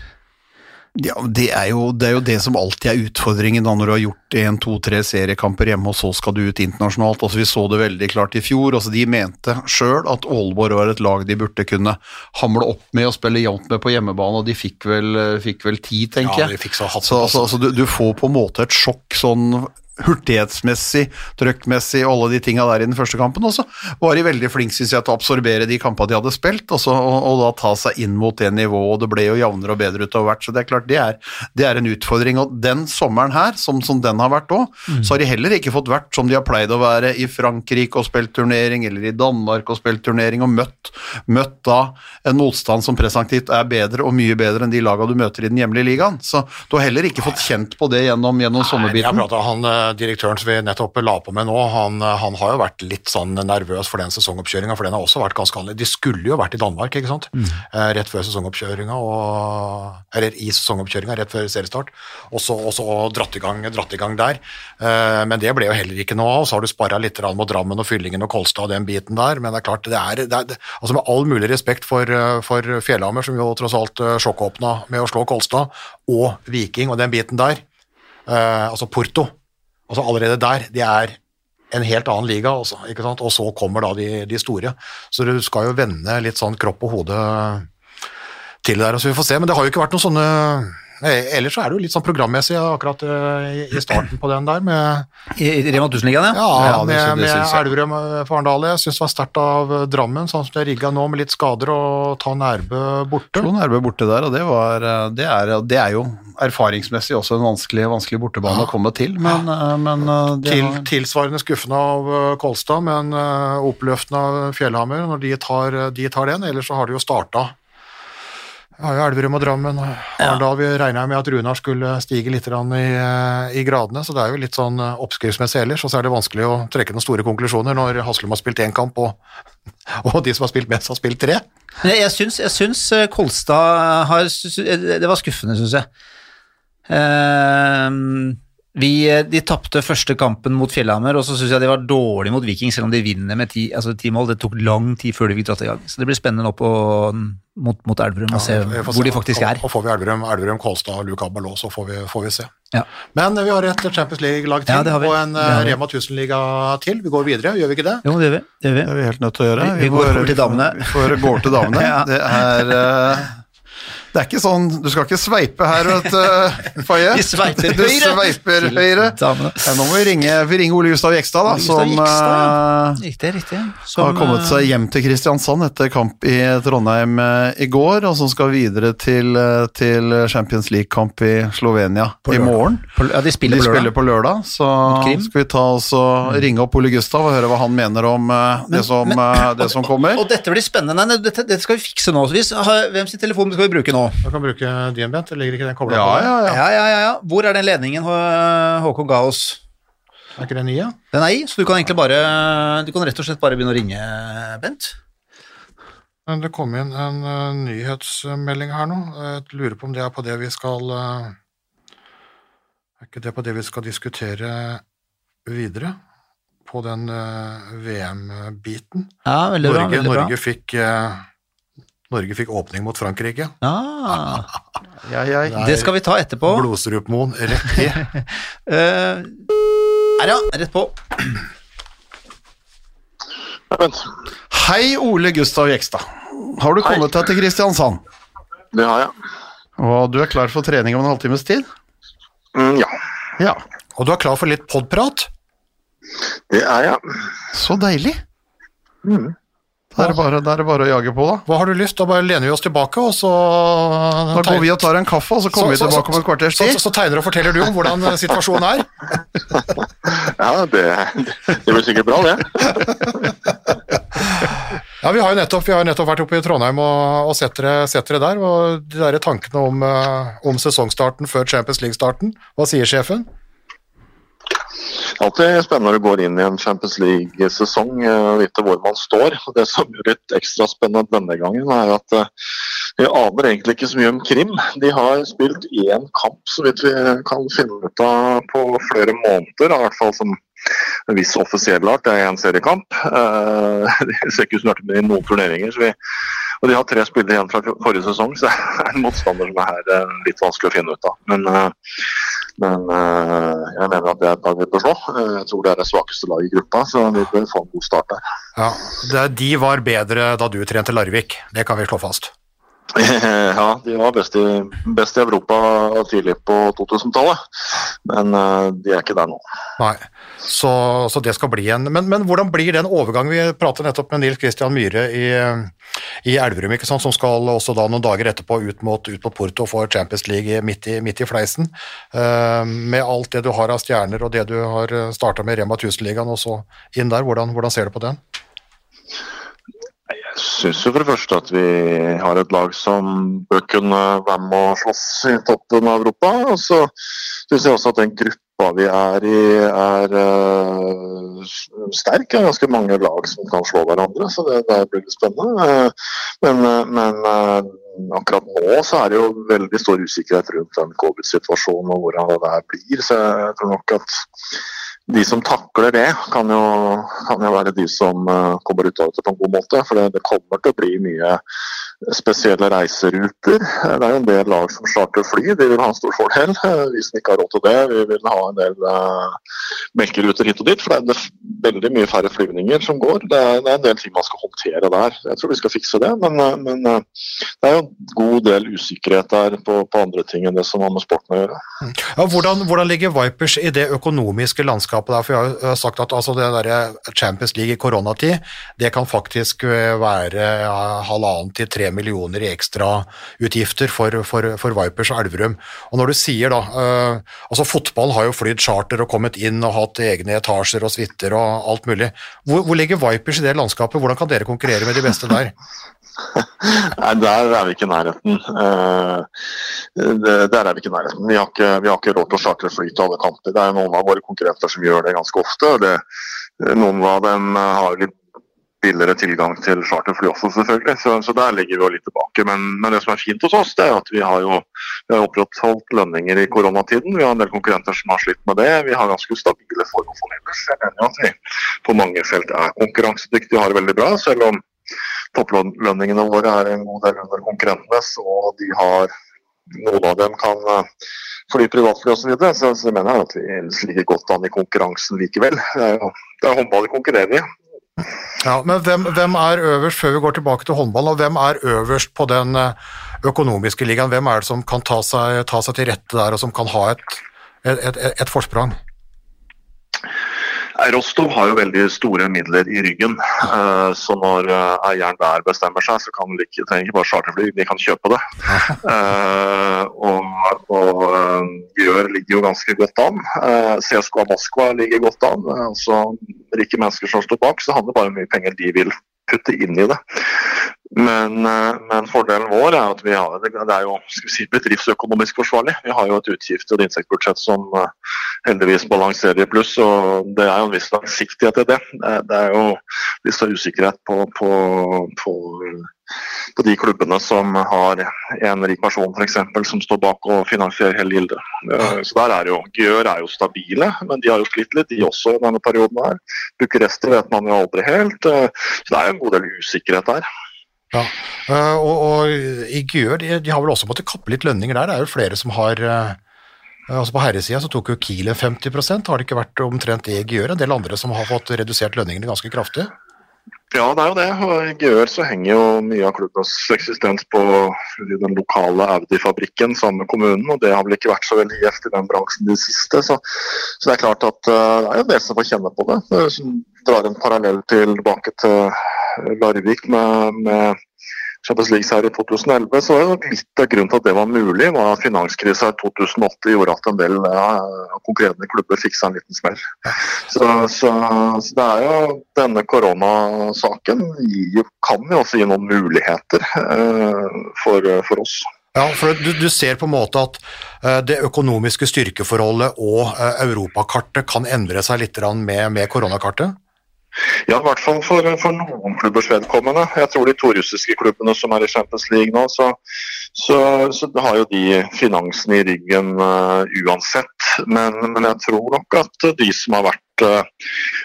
Ja, det er, jo, det er jo det som alltid er utfordringen da når du har gjort en, to, tre seriekamper hjemme, og så skal du ut internasjonalt. Altså, vi så det veldig klart i fjor. Altså, de mente sjøl at Aalborg var et lag de burde kunne hamle opp med og spille jevnt med på hjemmebane, og de fikk vel, fikk vel ti, tenker Ja, jeg. de fikk så hatt så, altså, altså, du, du får på en måte et sjokk sånn hurtighetsmessig, trøkkmessig, og alle de tinga der i den første kampen. Og så var de veldig flinke synes jeg, til å absorbere de kampene de hadde spilt, og, så, og, og da ta seg inn mot det nivået. og Det ble jo jevnere og bedre utover hvert, så det er klart det er, det er en utfordring. Og den sommeren her, som, som den har vært òg, så har de heller ikke fått vært som de har pleid å være i Frankrike og spilt turnering, eller i Danmark og spilt turnering, og møtt, møtt da en motstand som presentivt er bedre og mye bedre enn de laga du møter i den hjemlige ligaen. Så du har heller ikke fått kjent på det gjennom, gjennom Nei, jeg prater, han, eh, Direktøren som vi nettopp la på med nå, han, eh, han har jo vært litt sånn nervøs for den sesongoppkjøringa, for den har også vært ganske annerledes. De skulle jo vært i Danmark, ikke sant? mm. rett før sesongoppkjøringa, Eller i sesongoppkjøringa, rett før seriestart, og så og så dratt, i gang, dratt i gang der. Eh, men det ble jo heller ikke noe av. Så har du sparra litt mot Drammen og Fyllingen og Kolstad og den biten der, men det er klart, det er, det er altså Med all mulig respekt for, eh, for Fjellhammer, som jo tross alt eh, sjokkåpna med å slå Kolstad, og Viking og den biten der, Uh, altså Porto altså Allerede der, de er en helt annen liga, altså, ikke sant? og så kommer da de, de store. Så du skal jo vende litt sånn kropp og hode til der, så vi får se. Men det har jo ikke vært noen sånne Ellers så er det jo litt sånn programmessig akkurat eh, i, starten på den der, med I, i Rema 1000-ligaen, ja? ja, Ja, med, med. Elverum eh, for Arendal. Jeg syns det var sterkt av eh, Drammen, sånn som det er rigga nå, med litt skader, og ta Nærbø borte. Slo Nærbø borte der, og det, var, eh, det, er, det er jo erfaringsmessig også en vanskelig, vanskelig bortebane å komme til, men, eh, men eh, Til, var, tilsvarende skuffende av eh, Kolstad, men oppløftende av Fjellhammer når de tar, de tar den. Ellers så har de jo starta. Har jo Elverum og Drammen. Arendal vi regna med at Runar skulle stige litt i, eh, i gradene, så det er jo litt sånn eh, oppskriftsmessig ellers. Og så er det vanskelig å trekke noen store konklusjoner når Haslum har spilt én kamp, og, [LAUGHS] og de som har spilt mest, har spilt tre. Jeg, syns, jeg syns eh, Kolstad har Det var skuffende, syns jeg. Ehm, vi, eh, de tapte første kampen mot Fjellhammer, og så syns jeg de var dårlige mot Viking, selv om de vinner med ti, altså ti mål. Det tok lang tid før de fikk dratt i gang. Så det blir spennende nå på, mot, mot Elverum å se hvor se. de faktisk er. Og, og får vi Elverum, Elverum Kolstad og Luke så får vi, får vi se. Ja. Men vi har et Champions League-lag til Ja, det har vi. og en eh. Rema 1000-liga til. Vi går videre, gjør vi ikke det? Jo, det gjør vi. Det gjør vi. det er vi helt nødt til å gjøre. Vi- vi går går, til damene. Vi får gå over til damene. [LAUGHS] Ja. Det er eh, Det er ikke sånn Du skal ikke sveipe her, vet du, Faye. Sveiper Du sveiper høyre. Ja, nå må vi ringe, vi ringer Ole Gustav Jekstad, da, Gustav som Jekstad, eh, Riktig, som har kommet eh, seg hjem til Kristiansand etter kamp i Trondheim eh, i går, og som skal videre til, eh, til Champions League-kamp i Slovenia i morgen. på, Ja, de spiller De på lørdag. spiller på lørdag, så skal vi ta oss og ringe opp Ole Gustav og høre hva han mener om eh, det, som, men- eh, det som kommer. [LAUGHS] Og dette blir spennende. Nei, dette, dette skal vi fikse nå. Hvem sin telefon skal vi bruke nå? Du kan bruke din, Bent. Ligger ikke den kobla Ja, på? ja, ja. Ja, ja, ja. Hvor er den ledningen Hå- Håkon ga oss? Er ikke den i, ja? Den er i, så du kan egentlig bare Du kan rett og slett bare begynne å ringe, Bent. Men Det kom inn en uh, nyhetsmelding her nå. Jeg lurer på om det er på det vi skal uh, Er ikke det på det vi skal diskutere videre? På den uh, VM-biten. Ja, veldig bra. Norge, veldig bra. Norge, fikk, eh, Norge fikk åpning mot Frankrike. Ah, Ja, ja. det skal vi ta etterpå. Blodstrupmoen rett i. [LAUGHS] Eh, her, ja. Rett på. Hei, Ole Gustav Jekstad. Har du kommet deg til Kristiansand? det har jeg. Og du er klar for trening om en halvtimes tid? Mm, ja, Ja. Og du er klar for litt podprat? det er jeg. Så deilig. Mm. Da er, bare, da er det bare å jage på, da. Hva har du lyst? Da bare lener vi oss tilbake, og så Da går vi og tar en kaffe, og så kommer Så- vi så- tilbake om et kvarters tid. så, så tegner og forteller du om hvordan situasjonen er. [LAUGHS] Ja, det, det blir sikkert bra, det. [LAUGHS] Ja, Vi har jo nettopp, vi har nettopp vært oppe i Trondheim og, og sett, dere, sett dere der. og De der tankene om, eh, om sesongstarten før Champions League-starten. Hva sier sjefen? Alltid spennende når du går inn i en Champions League-sesong og og vite hvor man står. Det som gjør litt ekstra spennende denne gangen, er at eh, vi aner egentlig ikke så mye om Krim. De har spilt én kamp, så vidt vi kan finne ut av, på flere måneder. I hvert fall som en viss offisiell art. Det er én seriekamp. Eh, [LAUGHS] Det ser ikke ut som de i noen turneringer. Så vi, og de har tre spillere igjen fra forrige sesong, så [LAUGHS] det er en motstander som er eh, litt vanskelig å finne ut av. Men eh, men eh, jeg mener at det er et lag vi bør slå. Eh, jeg tror det er det svakeste laget i gruppa, så vi bør få en god start der. Ja, De var bedre da du trente Larvik, det kan vi slå fast. [LAUGHS] ja, de var best i, best i Europa tidlig på 2000-tallet, men eh, de er ikke der nå. Nei, Så, så det skal bli en men, men hvordan blir den overgangen? Vi pratet nettopp med Nils Christian Myhre i, i Elverum, ikke sant, som skal også da noen dager etterpå ut mot, ut mot Porto for Champions League midt i, midt i fleisen. Uh, med alt det du har av stjerner og det du har starta med Rema 1000-ligaen og så inn der, hvordan, hvordan ser du på den? Syns jo for det første at vi har et lag som bør kunne være med og slåss i toppen av Europa. Og så syns jeg også at den gruppa vi er i, er uh, sterk. Det er ganske mange lag som kan slå hverandre, så det, det blir litt spennende. Eh, men eh, men akkurat nå så er det jo veldig stor usikkerhet rundt den covid-situasjonen og hvordan det der blir. Så jeg tror nok at de som takler det, kan jo, kan jo være de som eh, kommer ut av det på en god måte. For det, det kommer til å bli mye spesielle reiseruter. Det er jo en del lag som starter fly, de vil ha en stor fordel. Vi som ikke har råd til det, vi vil ha en del uh, melkeruter hit og dit. For det er veldig mye færre flyvninger som går. Det er, det er en del ting man skal håndtere der. Jeg tror vi skal fikse det, men, eh, men eh, det er jo en god del usikkerhet der på, på andre ting enn det som har med sporten å gjøre. Ja, hvordan, hvordan ligger Vipers i det økonomiske landskapet der? For jeg har jo sagt at altså, det der Champions League i koronatid, det kan faktisk være ja, halvannen til tre millioner i ekstrautgifter for, for, for Vipers og Elverum. Og når du sier da, eh, altså fotball har jo flydd charter og kommet inn og hatt egne etasjer og suiter og alt mulig. Hvor, hvor ligger Vipers i det landskapet? Hvordan kan dere konkurrere med de beste der? [LAUGHS] Nei, der er vi ikke i nærheten. Eh, Der er vi ikke i nærheten. Vi har ikke, vi har ikke råd til å chartre fly til alle kanter. Det er noen av våre konkurrenter som gjør det ganske ofte. Det, noen av dem har litt billigere tilgang til charterfly også, selvfølgelig. Så, så der ligger vi jo litt tilbake. Men, men det som er fint hos oss, det er at vi har jo vi har opprettholdt lønninger i koronatiden. Vi har en del konkurrenter som har slitt med det. Vi har ganske stabile forhold for ellers. Jeg mener at vi på mange felt er konkurransedyktige og har det veldig bra, selv om topplønningene våre er en god del under konkurrentenes, og de har noen av dem kan eh, fly privatfly osv. Så, videre. så så jeg mener at vi ligger godt an i konkurransen likevel. Det er jo det er håndball vi konkurrerer i. Ja, men hvem, hvem er øverst, før vi går tilbake til håndballen, og hvem er øverst på den eh, økonomiske ligaen, hvem er det som kan ta seg, ta seg til rette der, og som kan ha et, et, et, et forsprang? Rostov har jo veldig store midler i ryggen. eh, Så når eh, eieren der bestemmer seg, så kan de ikke, trenger ikke bare charterfly, de kan kjøpe det. [LAUGHS] Eh, Og, og Gjør ligger jo ganske godt an. CSKA Moskva ligger godt an. Altså rike mennesker som står bak, så handler det bare om hvor mye penger de vil putte inn i det. Men, eh, men fordelen vår er at vi har, det er jo si, bedriftsøkonomisk forsvarlig. Vi har jo et utgift- og et inntektsbudsjett som eh, heldigvis balanserer i pluss, og det er jo en viss langsiktighet i det. Det er- jo så usikkerhet på, på, på, på de klubbene som har en rik person for eksempel, som står bak og finansierer hele gildet. Eh, Så der er jo, Gjør er jo stabile, men de har jo slitt litt, de også denne perioden her. Bucuresti vet man jo aldri helt, eh, så det er jo en god del usikkerhet der. Ja, eh, og, og Gjør, de, de har vel også måttet kappe litt lønninger der. Det er jo flere som har eh, altså På herresida så tok jo Kiel 50% har det ikke vært omtrent det Gjør? En del andre som har fått redusert lønningene ganske kraftig? Ja, det er jo det. Og I Gjør så henger jo mye av klubbens eksistens på den lokale Audi-fabrikken sammen med kommunen, og det har vel ikke vært så veldig gjevt i den bransjen i det siste. Så, så det er klart at uh, det er jo en del som får kjenne på det. Du drar en parallell tilbake til Larvik med, med Champions League her i 2011, så var det litt av grunnen til at det var mulig, var at finanskrisa i 2008 gjorde at en del uh, konkurrerende klubber fikk seg en liten smell. Så, så, så det er jo denne koronasaken gir kan jo også gi noen muligheter eh, for, for oss. Ja, for du, du ser på en måte at eh, det økonomiske styrkeforholdet og eh, europakartet kan endre seg litt med, med koronakartet? Ja, i hvert fall for, for noen klubbers vedkommende. Jeg tror de to russiske klubbene som er i Champions League nå, så, så, så har jo de finansen i ryggen uh, uansett. Men, men jeg tror nok at de som har vært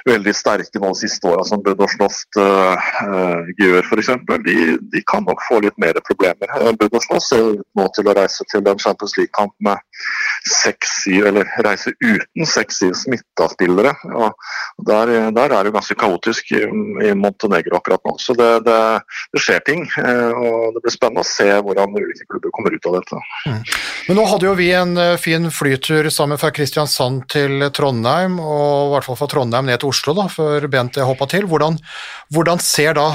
veldig sterke nå de siste åra, som Budosloft uh, uh, gjør f.eks., de, de kan nok få litt mer problemer. Budosloft ser ut nå til å reise til en Champions League-kamp med seks-syv, eller reise uten seks-syv smitta spillere. Og der, der er det ganske kaotisk i, i Montenegro akkurat nå. Så det, det, det, skjer ting. og Det blir spennende å se hvordan ulike klubber kommer ut av dette. Mm. Men nå hadde jo vi en fin flytur sammen fra Kristiansand til Trondheim, og i hvert fall fra Trondheim ned til Oslo da, før Bent hoppa til. Hvordan, hvordan, ser da,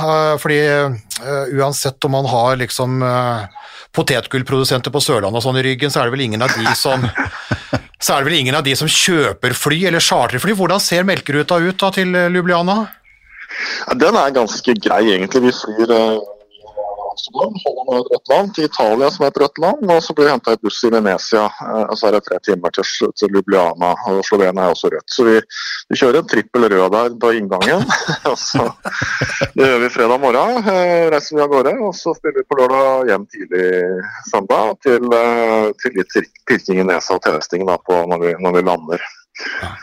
fordi uh, uansett om man har liksom uh, potetgullprodusenter på Sørlandet og sånn i ryggen, så er det vel ingen av de som [LAUGHS] så er det vel ingen av de som kjøper fly eller charterfly. Hvordan ser melkeruta ut da til Lubliana? Ja, den er ganske grei, egentlig. Vi flyr Amsterdam, Holland er et rødt land, til Italia som er et rødt land, og så blir vi henta i buss i Venezia. Og så er det tre timer til, til Lubliana, og Slovenia er også rødt. Så vi, vi kjører en trippel rød der på inngangen. [LAUGHS] og så, det gjør vi fredag morgen, reiser vi av gårde, og så spiller vi på lørdag hjem tidlig søndag til, til litt pirking i nesa og testing da, når vi, når vi lander. Ja.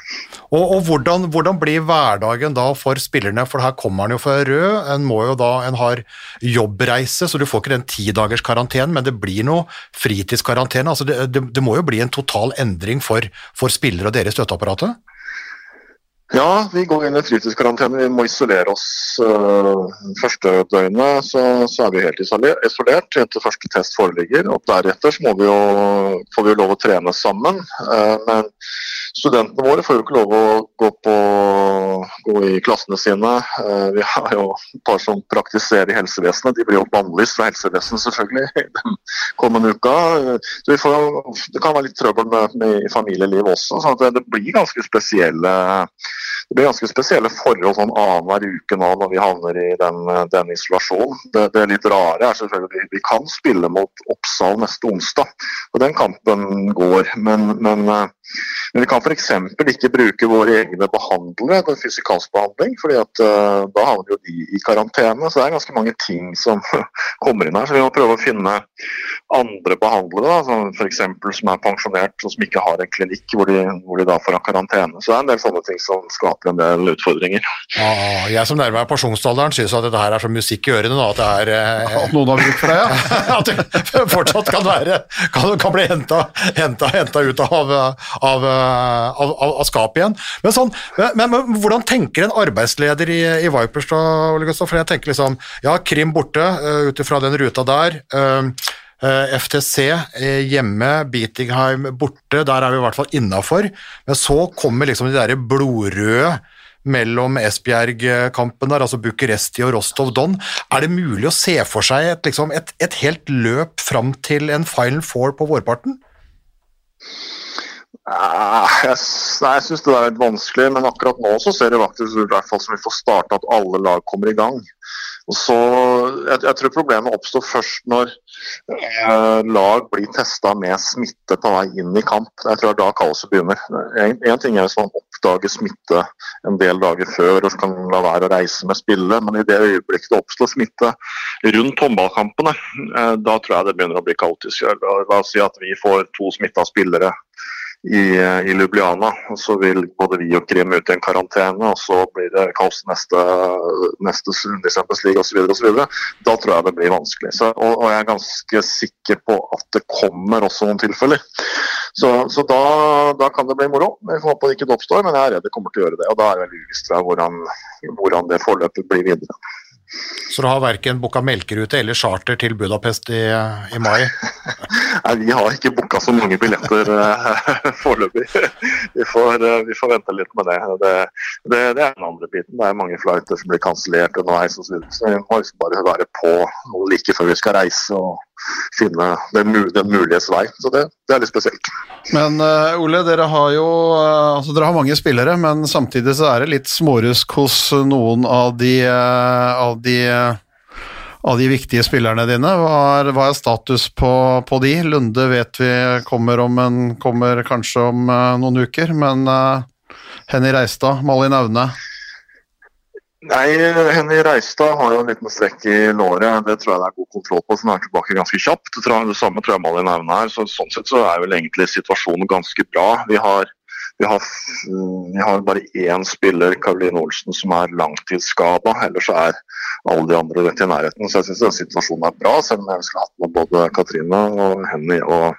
Og, og hvordan, hvordan, blir hverdagen da for spillerne, for her kommer han jo fra Rød, en må jo da, en har jobbreise, så du får ikke den tidagers karantenen, men det blir noe fritidskarantene. Altså det, det, det, må jo bli en total endring for, for spillere og deres støtteapparatet? Ja, vi går inn i fritidskarantene. Vi må isolere oss uh, første døgnet. Så, så, er vi helt isolert inntil første test foreligger. og Deretter så må vi jo, får vi jo lov å trene sammen. Uh, men studentene våre får jo ikke lov å gå, på, gå i klassene sine. Uh, vi har jo et par som praktiserer i helsevesenet. De blir jo bannlyst fra helsevesenet selvfølgelig [LAUGHS] den kommende uka. Får, det kan være litt trøbbel med, med familieliv også. så det, det blir ganske spesielle det blir ganske spesielle forhold sånn annenhver uke nå når vi havner i den, den isolasjonen. Det, det, litt rare er selvfølgelig vi kan spille mot Oppsal neste onsdag, og den kampen går. Men, men, men vi kan f.eks. ikke bruke våre egne behandlere til fysikalsk behandling, fordi at uh, da havner jo de i karantene. Så det er ganske mange ting som [LAUGHS] kommer inn her. Så vi må prøve å finne andre behandlere, da, som f.eks. som er pensjonert og som ikke har en klinikk hvor de, hvor de da får ha karantene. Så det er en del sånne ting som skaper en del utfordringer. Ja, jeg som nærmer meg pensjonsalderen syns at dette her er som musikk i ørene. At det er eh, At noen har bruk for det, ja. [LAUGHS] at det fortsatt kan være kan, kan bli henta, ut av, av, av, av, skapet igjen. Men, sånn, men, men, hvordan tenker en arbeidsleder i, i Vipers da, For jeg tenker liksom Ja, Krim borte, uh, ut ifra den ruta der. Uh, Eh, FTC eh, hjemme, Beatingheim borte, der er vi i hvert fall innafor. Men så kommer liksom de derre blodrøde mellom Esbjerg-kampen der, altså Bucuresti og Rostov Don. Er det mulig å se for seg et, liksom, et, et helt løp fram til en Final Four på vårparten? Ah, nei, jeg syns det er litt vanskelig, men akkurat nå så ser det faktisk i hvert fall som vi får starta at alle lag kommer i gang. Og så, jeg, jeg tror problemet oppstår først når eh, lag blir testa med smitte på vei inn i kamp. Jeg tror da kaoset begynner. En ting er hvis man oppdager smitte en del dager før og kan la være å reise med spillet, men i det øyeblikket det oppstår smitte rundt håndballkampene, eh, da tror jeg det begynner å bli kaotisk. La oss si at vi får to smitta spillere i, i Ljubljana. Så vil både vi og Krim ut i en karantene, og så blir det kaos neste, neste runde i Champions League osv. Da tror jeg det blir vanskelig. Så, og, og jeg er ganske sikker på at det kommer også noen tilfeller. Så, så da, da kan det bli moro. Jeg får håpe det ikke oppstår, men jeg er redd det kommer til å gjøre det. Og da er det veldig uvisst hvordan, hvordan det forløpet blir videre. Så du har verken booka melkerute eller charter til Budapest i, i mai? [LAUGHS] Nei, Vi har ikke booka så mange billetter eh, [LAUGHS] foreløpig. Vi, får, eh, vi får vente litt med det. Det, det. det er den andre biten. Det er mange flighter som blir kansellert underveis osv. Så, videre. så vi må liksom bare være på like før vi skal reise og finne den, den muliges vei. Så det, det er litt spesielt. Men uh, Ole, dere har jo uh, altså dere har mange spillere, men samtidig så er det litt smårusk hos noen av de, uh, av de av de viktige spillerne dine. Hva er, hva er status på, på de? Lunde vet vi kommer, om en, kommer kanskje om noen uker, men Henny Reistad, Malin Aune Nei, Henny Reistad har jo en liten strekk i låret. Det tror jeg det er god kontroll på, så hun er tilbake ganske kjapt. Det, samme tror jeg Malin Aune er. Så, sånn sett så er vel egentlig situasjonen ganske bra. Vi har, vi har, vi har bare én spiller, Karoline Olsen, som er langtidsskada. Ellers er alle de andre rett i nærheten. Så jeg syns situasjonen er bra, selv om jeg skulle hatt med både Katrine og Henny og,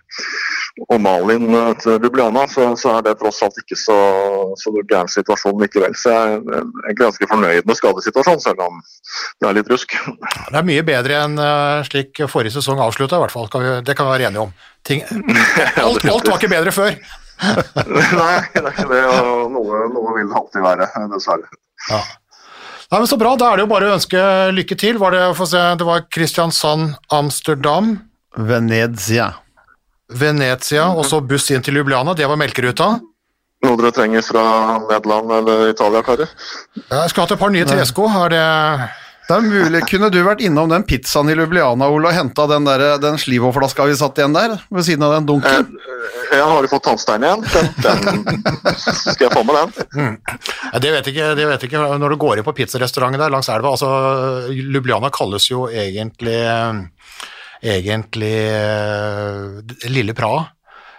og Malin eh, til Ljubljana, så, så er det tross alt ikke så, så gæren situasjon likevel. Så jeg er egentlig ganske fornøyd med skadesituasjonen, selv om det er litt rusk. Det er mye bedre enn eh, slik forrige sesong avslutta, i hvert fall. Kan vi, det kan vi være enige om. Ting, [LAUGHS] alt, alt var ikke bedre før. [LAUGHS] Nei, det er ikke det. og Noe, noe vil det alltid være, dessverre. Ja. Nei, men Så bra, da er det jo bare å ønske lykke til. Var det, få se, det var Kristiansand, Amsterdam, Venezia. Venezia og så buss inn til Ljubljana. Det var melkeruta. Noe dere trenger fra Nederland eller Italia, karer? Jeg skulle hatt et par nye tresko. Er det Det er mulig, Kunne du vært innom den pizzaen i Ljubljana Ole, og henta den, der- den Slivo-flaska vi satt igjen der, ved siden av den dunken? Jeg har jo fått tannstein igjen. Den, den skal jeg få med den. Mm. det vet jeg ikke, det vet ikke. Når du går inn på pizzarestauranten der langs elva altså Ljubljana kalles jo egentlig egentlig eh, Lille Praha.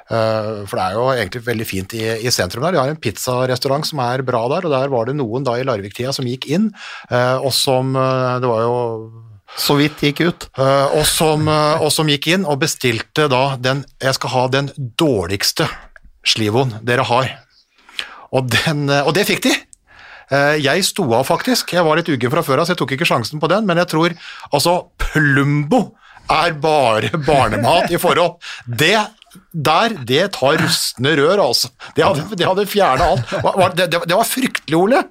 Eh, For det er jo egentlig veldig fint i, i sentrum der. De har en pizzarestaurant som er bra der, og der var det noen da i Larvik-tida som gikk inn, eh, og som Det var jo Så vidt gikk ut. Og, som, og som gikk inn og bestilte da den Jeg skal ha den dårligste slivoen dere har. Og, den, og det fikk de. Jeg sto av, faktisk. Jeg var litt uggen fra før av, så jeg tok ikke sjansen på den. Men jeg tror altså Plumbo er bare barnemat i forhold. Det der, det tar rustne rør, altså. Det hadde, det hadde fjerna alt. Det, det, det var fryktelig, Ole.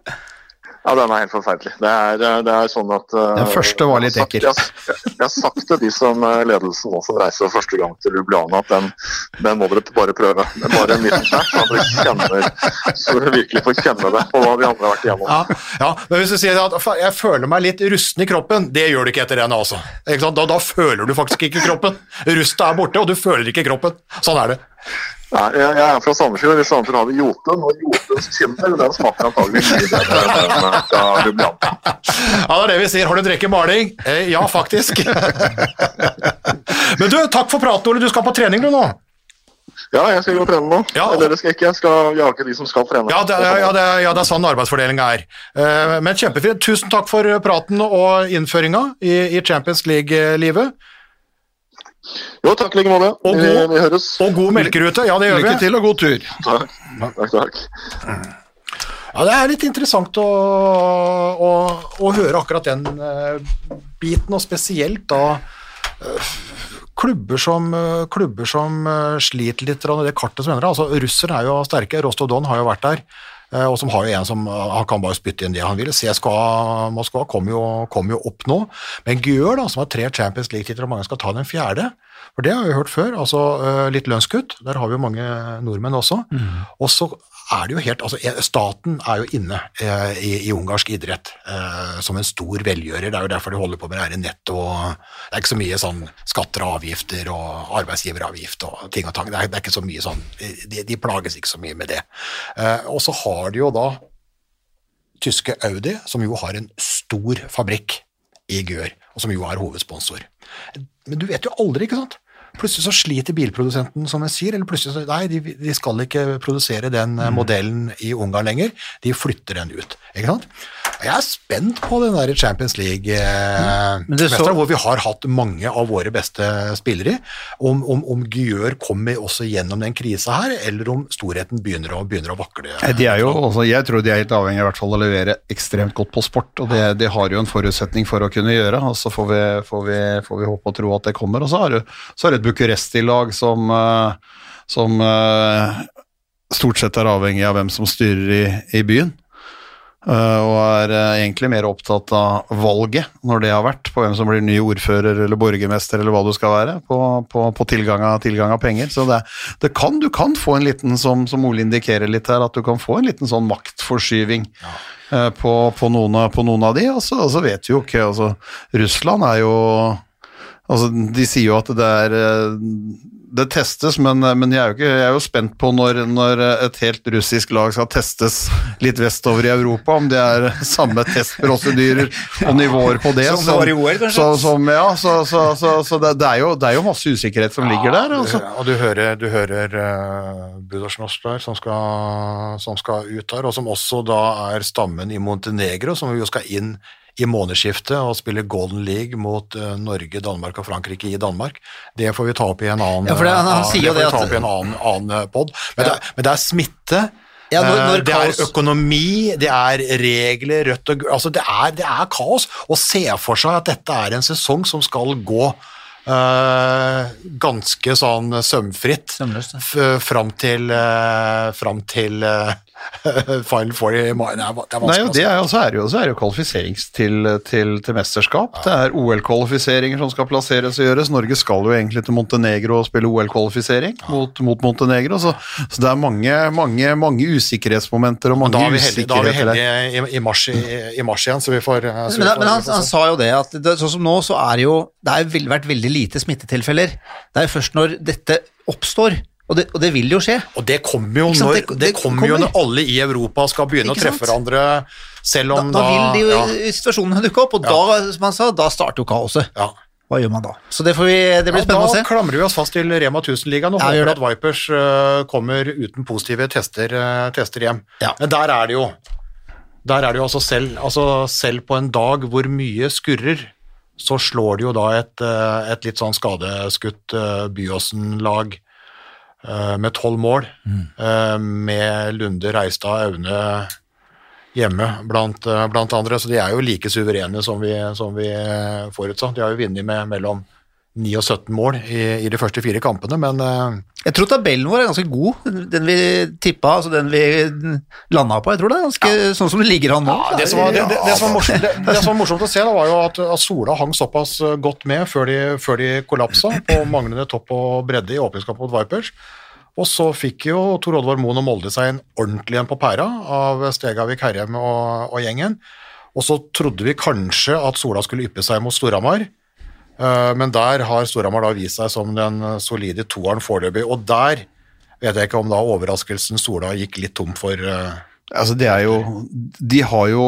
Ja, den er helt forferdelig. Det er, det er sånn at uh, Den første var litt ekkel. Jeg, jeg har sagt til de som uh, ledelsen nå som reiser første gang til Ljubljana, at den, den må dere bare prøve. Det bare en liten skjær, så dere kjenner så dere virkelig får kjenne det på hva de andre har vært igjennom. Ja, ja, men hvis du sier at jeg føler meg litt rusten i kroppen, det gjør du ikke etter den altså. Da, da føler du faktisk ikke kroppen. Rustet er borte, og du føler ikke kroppen. Sånn er det. Nei, jeg, jeg er fra Sandefjord. I Sandefjord har vi Jotun, og Jotuns kinner den smaker antagelig mye bedre enn fra Ljubljana. Ja, det er det vi sier. Har du drukket maling? Eh, ja, faktisk. Men du, takk for praten, Ole. Du skal på trening du nå. Ja, jeg skal gå og trene nå. Ja. Eller det skal jeg ikke. Jeg skal jage de som skal trene. Ja, det, ja, det, ja, det er sånn arbeidsfordelinga er. Eh, Men kjempefint. Tusen takk for praten og innføringa i, i Champions League-livet. Jo, takk i like måte. Og Vi, vi høres. Og god melkerute. Ja, det gjør vi. Lykke til og god tur. Takk, takk. takk. Ja, det er litt interessant å, å, å høre akkurat den uh, biten, og spesielt da uh, klubber som, uh, klubber som sliter litt med det kartet som endrer. Altså, Russerne er jo sterke, Rostov Don har jo vært der. Eh, Og som har jo en som han kan bare spytte inn det han vil. CSKA Moskva kommer jo, kom jo opp nå. Men Gjør, da, som har tre Champions League-titler, og mange skal ta den fjerde. For det har vi hørt før. altså eh, Litt lønnskutt. Der har vi jo mange nordmenn også. Og så er det jo helt altså eh, Staten er jo inne eh, i, i ungarsk idrett eh, som en stor velgjører. Det er jo derfor de holder på med det her i netto. Det er ikke så mye sånn skatter og avgifter og arbeidsgiveravgift og ting og tang. Det er, det er ikke så mye sånn de, de plages ikke så mye med det. Eh, og så har de jo da tyske Audi, som jo har en stor fabrikk i Gør, og som jo er hovedsponsor. Men du vet jo aldri, ikke sant? Plutselig så sliter bilprodusenten, som jeg sier, eller plutselig så Nei, de, de skal ikke produsere den mm. modellen i Ungarn lenger, de flytter den ut. Ikke sant? Jeg er spent på den der Champions League-mesteren, så- hvor vi har hatt mange av våre beste spillere. Om, om, om Gjør kommer også gjennom den krisa her, eller om storheten begynner å, begynner å vakle. De er jo, også, jeg tror de er helt avhengig av i hvert fall å levere ekstremt godt på sport, og det, det har jo en forutsetning for å kunne gjøre. og Så får vi, får vi, får vi håpe og tro at det kommer. Og så har du, så du et Bucuresti-lag som, eh, som eh, stort sett er avhengig av hvem som styrer i, i byen. Eh, og er eh, egentlig mer opptatt av valget, når det har vært, på hvem som blir ny ordfører eller borgermester eller hva du skal være, på, på, på tilgang, av, tilgang av penger. Så det, det kan, du kan få en liten, som, som Ole indikerer litt her, at du kan få en liten sånn maktforskyving. Ja. På, på, noen på noen av de, og så, og så vet vi jo ikke altså, Russland er jo Altså, De sier jo at det er eh, Det testes, men, men jeg, er jo ikke, jeg er jo spent på når, når et helt russisk lag skal testes litt vestover i Europa, om det er [LAUGHS] samme testprosedyrer [LAUGHS] og nivåer på det. Som OL, kanskje? Så, som, ja, så, så, så, det, det, er jo, det er jo masse usikkerhet som ligger der. Altså. Og du hører, du hører uh, Budasjnost der, som skal, som skal ut her, og som også da er stammen i Montenegro, som jo skal inn i månedsskiftet og spille Golden League mot eh, Norge, Danmark og Frankrike i Danmark. Det får vi ta opp i en annen Ja, det- han- eh, sier får vi ta at- opp i en annen, annen pod. Men, er- men det er smitte. Ja, når- eh, når det er kaos- økonomi, det er regler, rødt og altså det er, det er kaos. Å se for seg at dette er en sesong som skal gå eh, ganske sånn sømfritt Sømløst, ja. fram til, uh, fram til eh, [LAUGHS] Final Four i mai. Det er, det er Nei, vanskelig og det er også så er jo, så er jo kvalifisering til, til, til mesterskap. Det er OL-kvalifiseringer som skal plasseres og gjøres. Norge skal jo egentlig til Montenegro og spille OL-kvalifisering mot, mot Montenegro. Så, så det er mange, mange, mange usikkerhetsmomenter og mange da er vi heldige, er vi heldige i, i, mars, i, i mars igjen, så vi får så vi Men, får- men han, han sa jo det, at det, sånn som nå, så er det jo Det har vært veldig lite smittetilfeller. Det er jo først når dette oppstår, og det, og det vil jo skje. Og det kommer jo når, det- det, det kommer jo når alle i Europa skal begynne å treffe hverandre, selv Da, om da vil de jo ja, situasjonene dukke opp, og da, som han sa, da starter jo kaoset. ja. Hva gjør man da? Så det, får vi, det blir Ja, spennende å se. da klamrer vi oss fast til Rema 1000-ligaen og Ja, håper at Vipers uh, kommer uten positive tester, uh, tester hjem. Ja. Men der er det jo Der er det jo altså selv, altså selv på en dag hvor mye skurrer, så slår det jo da et, øh, et litt sånn skadeskutt Byåsen-lag med tolv mål, øh, med Lunde, Reistad, Aune hjemme blant, øh, blant andre, så de er jo like suverene som vi, som vi øh. De har jo vunnet med mellom 9 og 17 mål i, i de første fire kampene, men øh, Jeg tror tabellen vår er ganske god, den vi tippa, altså den vi landa på. Jeg tror det er ganske sånn som det ligger an nå. Ja, det, som var, det, det, det, som var morsomt, det, som var morsomt å se, da, var jo at, at Sola hang såpass eh, godt med før de, før de kollapsa på manglende topp og bredde i åpningskampen mot Vipers. Og så fikk jo Tor Oddvar Moen og Molde seg en ordentlig en på pæra av Stegavik Herrem og, og gjengen. Og så trodde vi kanskje at Sola skulle yppe seg mot Storhamar, eh, men der har Storhamar da vist seg som den solide toeren foreløpig. Og der vet jeg ikke om da overraskelsen Sola gikk litt tom for eh, Altså, det er jo De har jo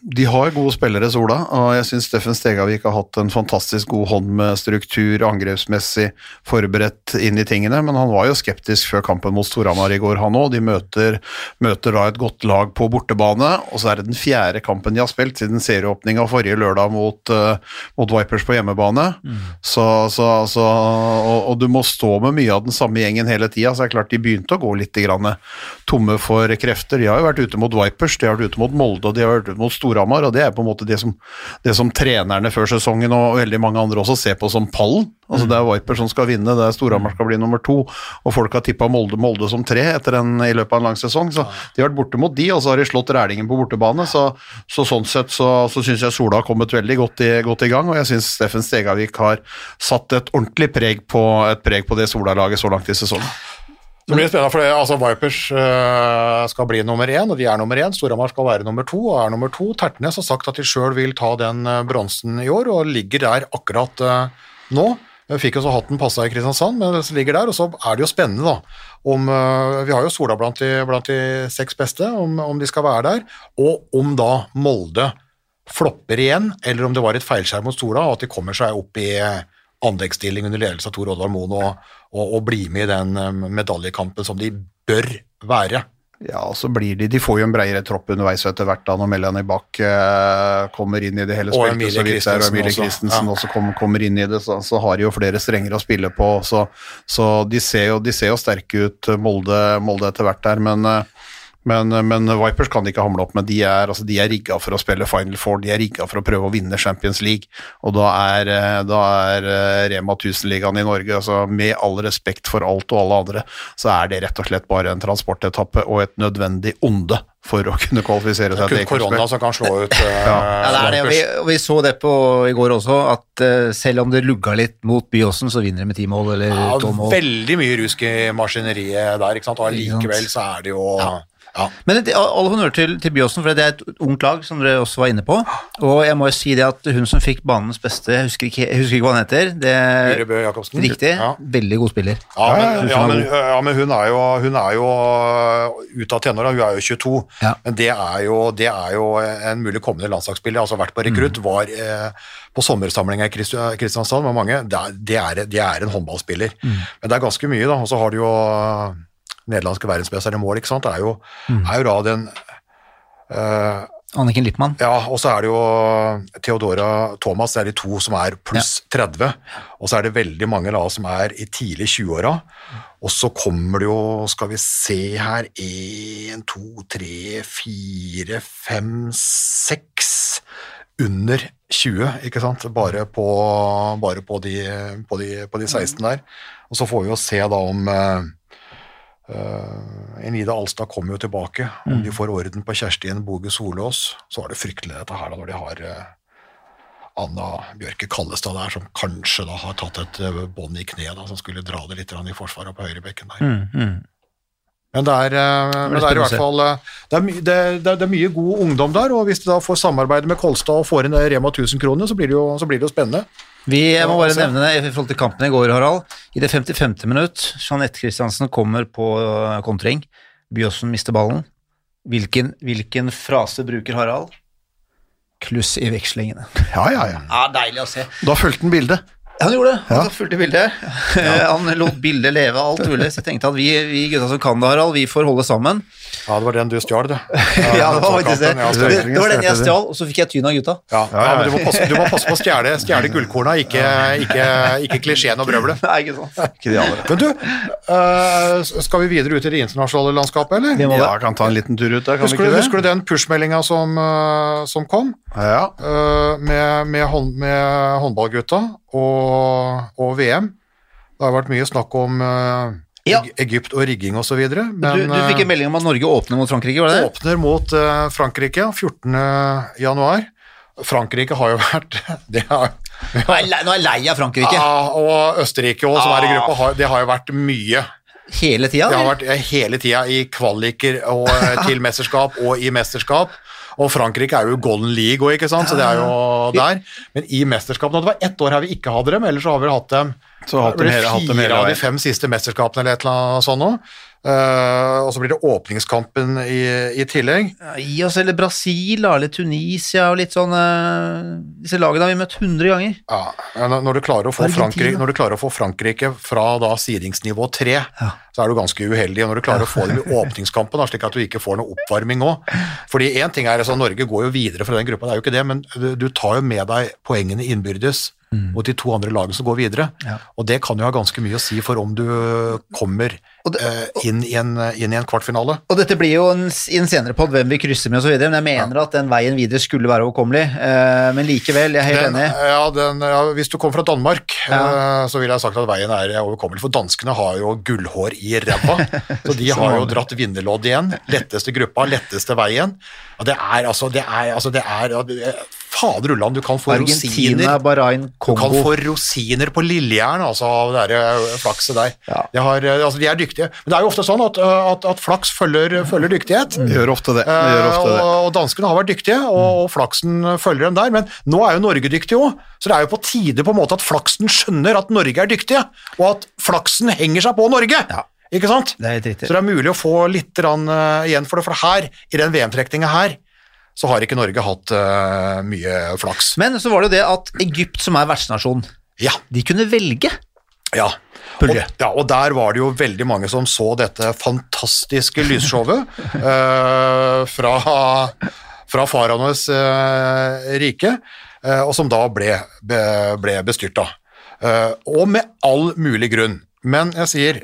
De har gode spillere, Sola, og jeg syns Steffen Stegavik har hatt en fantastisk god hånd med struktur, angrepsmessig forberedt inn i tingene, men han var jo skeptisk før kampen mot Storhamar i går, han òg. De møter, møter da et godt lag på bortebane, og så er det den fjerde kampen de har spilt siden serieåpninga forrige lørdag mot, uh, mot Vipers på hjemmebane. Så, så, så, og, og du må stå med mye av den samme gjengen hele tida, så det er klart de begynte å gå litt grann tomme for krefter. De har jo vært ute mot Vipers, de har vært ute mot Molde og de har vært ute mot Storhamar, og det er på en måte det som, det som trenerne før sesongen og veldig mange andre også ser på som pallen. Altså Det er Vipers som skal vinne, det er Storhamar skal bli nummer to, og folk har tippa Molde, Molde som tre etter en, i løpet av en lang sesong. Så de har vært borte mot de, og så har de slått Rælingen på bortebane. Så, så sånn sett så, så syns jeg Sola har kommet veldig godt i, godt i gang, og jeg syns Steffen Stegavik har satt et ordentlig preg på, et preg på det Sola-laget så langt i sesongen. Det blir spennende, for det, altså Vipers uh, skal bli nummer én, og de er nummer én. Storhamar skal være nummer to, og er nummer to. Tertnes har sagt at de sjøl vil ta den øh, bronsen i år, og ligger der akkurat uh, nå. Jeg fikk jo så hatten passa i Kristiansand, men det ligger der, og så er det jo spennende, da. Om, uh, vi har jo Sola blant de, blant de seks beste, om, om de skal være der, og om da Molde flopper igjen, eller om det var et feilskjær mot Sola, og at de kommer seg opp i øh, anleggsstilling under ledelse av Tor Oddvar Moen og, og, og bli med i den øh, medaljekampen som de bør være. Ja, og så blir de De får jo en bredere tropp underveis etter hvert da når Melanie Bach eh, kommer inn i det hele Og. Emilie Christensen også. Ja. også kommer, kommer inn i det, så, så har de jo flere strenger å spille på. Så, så de, ser jo, de ser jo sterke ut, Molde, Molde etter hvert der, men eh, men, men Vipers kan de ikke hamle opp med. De er, altså, de er rigga for å spille Final Four, de er rigga for å prøve å vinne Champions League. Og da er, eh, da er eh, Rema 1000-ligaen i Norge, altså, med all respekt for alt og alle andre, så er det rett og slett bare en transportetappe og et nødvendig onde for å kunne kvalifisere seg Kun til korona som kan slå ut uh, Ja, det er det, og vi, og vi så det på i går også, at uh, selv om det lugga litt mot Byåsen, så vinner de med ti mål eller Ja, mål. veldig mye rusk i maskineriet der, ikke sant? og allikevel så er det jo ja. Men det- all honnør til, til Byåsen, for det er et ungt lag, som dere også var inne på. Og jeg må jo si det at hun som fikk banens beste, jeg husker ikke, jeg husker ikke hva han heter, det er Jacobsen. Riktig. Ja. Veldig god spiller. Ja, men, ja, men, ja, men hun er jo, hun er jo ute av tenåra, hun er jo 22. Ja. Men det er, jo, det er jo en mulig kommende landslagsspiller. Altså vært på rekrutt, Mm. var eh, på sommersamlinga i Kristiansand med mange. Det er, det er, det er en håndballspiller. Mm. Men det er ganske mye, da. Og så har du jo nederlandske verdensmesteren i mål, ikke sant. Det er jo, Mm. er jo da den uh, Anniken Lippmann. Ja, og så er det jo Theodora Thomas, det er de to som er pluss 30. Og så er det veldig mange da som er i tidlig 20-åra. Og så kommer det jo, skal vi se her, én, to, tre, fire, fem, seks under 20, ikke sant? Bare på, bare på, de, på, de, på de 16 der. Og så får vi jo se da om eh, Enida Alstad kommer jo tilbake. Om de får orden på Kjerstin Boge Solås, så var det fryktelig dette her da, når de har eh, Anna Bjørke Kallestad der, som kanskje da har tatt et uh, bånd i kneet, som skulle dra det litt i forsvaret på høyrebekken der. Mm, mm. Men det er, eh, men det er i hvert fall eh, det er, my, det, det, er, mye god ungdom der, og hvis de da får samarbeide med Kolstad og får inn Rema 1000 kroner, så blir det jo, så blir det jo spennende. Vi må bare nevne det i forhold til kampen i går, Harald. I det 55. minutt, Jeanette Christiansen kommer på øh, kontring. Byåsen mister ballen. Hvilken, hvilken frase bruker Harald? Kluss i vekslingene. Ja, ja, ja. Ja, deilig å se. Da fulgte han bildet. Han gjorde det. Han fulgte bildet. [LAUGHS] Han lot bildet leve, alt mulig. Så jeg tenkte at vi, vi gutta som kan det, Harald, vi får holde sammen. Ja, det var den du stjal, du. [LAUGHS] Ja, det var faktisk det. Ja, Det, det var den jeg stjal, og så fikk jeg tyn av gutta. Ja, ja, men du må passe, du må passe på å stjele, stjele gullkorna, ikke, ikke, ikke klisjeen og brøvlet. Nei, ikke sant. [LAUGHS] Ikke de andre. Men du, øh, skal vi videre ut i det internasjonale landskapet, eller? Vi må Ja, kan ta en liten tur ut der, kan vi ikke du, det? husker du den push-meldinga som, øh, som kom? Ja. øh, med, med, hånd, med håndballgutta og, og VM? Det har vært mye snakk om Ja. Egypt og rigging så videre, Du, du fikk en melding om at Norge åpner mot Frankrike, var det det? åpner mot øh, Frankrike 14. januar. Frankrike har jo [LAUGHS] vært det har, lei- nå er jeg lei av Frankrike. Ja, og Østerrike også, som er i Ah. gruppa, har, det har jo vært mye. Hele tida? Det har vært eh, hele tida i kvaliker og, eh, til mesterskap og i mesterskap. Og Frankrike er jo Golden League òg, ikke sant, så det er jo der. Men i mesterskapene Det var ett år her vi ikke hadde dem, ellers så har vi hatt dem Så hatt dem hele- hatt dem hele fire av de fem siste mesterskapene eller et eller annet sånt noe. Uh, og så blir det åpningskampen i, i tillegg. Ja, Gi oss eller Brasil eller Tunisia og litt sånn Disse lagene har vi møtt 100 ganger. Ja, når du klarer å få Frankrike, når du klarer å få Frankrike fra da sidingsnivå tre så er du ganske uheldig når du klarer å få dem i [LAUGHS] åpningskampen, slik at du ikke får noe oppvarming òg. Fordi én ting er altså, Norge går jo videre fra den gruppa, det er jo ikke det, men du, tar jo med deg poengene innbyrdes mot de to andre lagene som går videre. Ja. Og det kan jo ha ganske mye å si for om du kommer det- eh, inn, i en, inn i en kvartfinale. Og dette blir jo en, i en senere podd hvem vi krysser med osv., men jeg mener at den veien videre skulle være overkommelig. Eh, men likevel, jeg er helt Den, enig. ja, den, ja, hvis du kommer fra Danmark, Ja. eh, så ville jeg sagt at veien er overkommelig, for danskene har jo gullhår i ræva, [LAUGHS] så de har jo dratt vinnerlodd igjen. Letteste gruppa, letteste veien. Og det er altså, det er, altså, det er, er Fader ulland, du kan få Argentina, rosiner. Bahrain, Du kan få rosiner på lillejern altså, av det der eh, flakset der. Ja. De, har, eh, altså, de er dyktige. Men det er jo ofte sånn at, eh, at, at flaks følger, følger dyktighet. Det gjør ofte det. det, gjør ofte det. og, og danskene har vært dyktige, og, og flaksen følger dem der. Men nå er jo Norge dyktig òg, så det er jo på tide på en måte at flaksen skjønner at Norge er dyktige, og at flaksen henger seg på Norge. Ja. Ikke sant? Det er helt riktig. Så det er mulig å få litt rann, uh, igjen for det, for her, i den VM-trekninga her, så har ikke Norge hatt uh, mye flaks. Men så var det jo det at Egypt, som er vertsnasjon, Ja, de kunne velge. ja. Og, ja, og der var det jo veldig mange som så dette fantastiske lysshowet uh, [LAUGHS] fra, fra faraoenes uh, rike, uh, og som da ble, be, ble bestyrta. Eh, og med all mulig grunn. Men jeg sier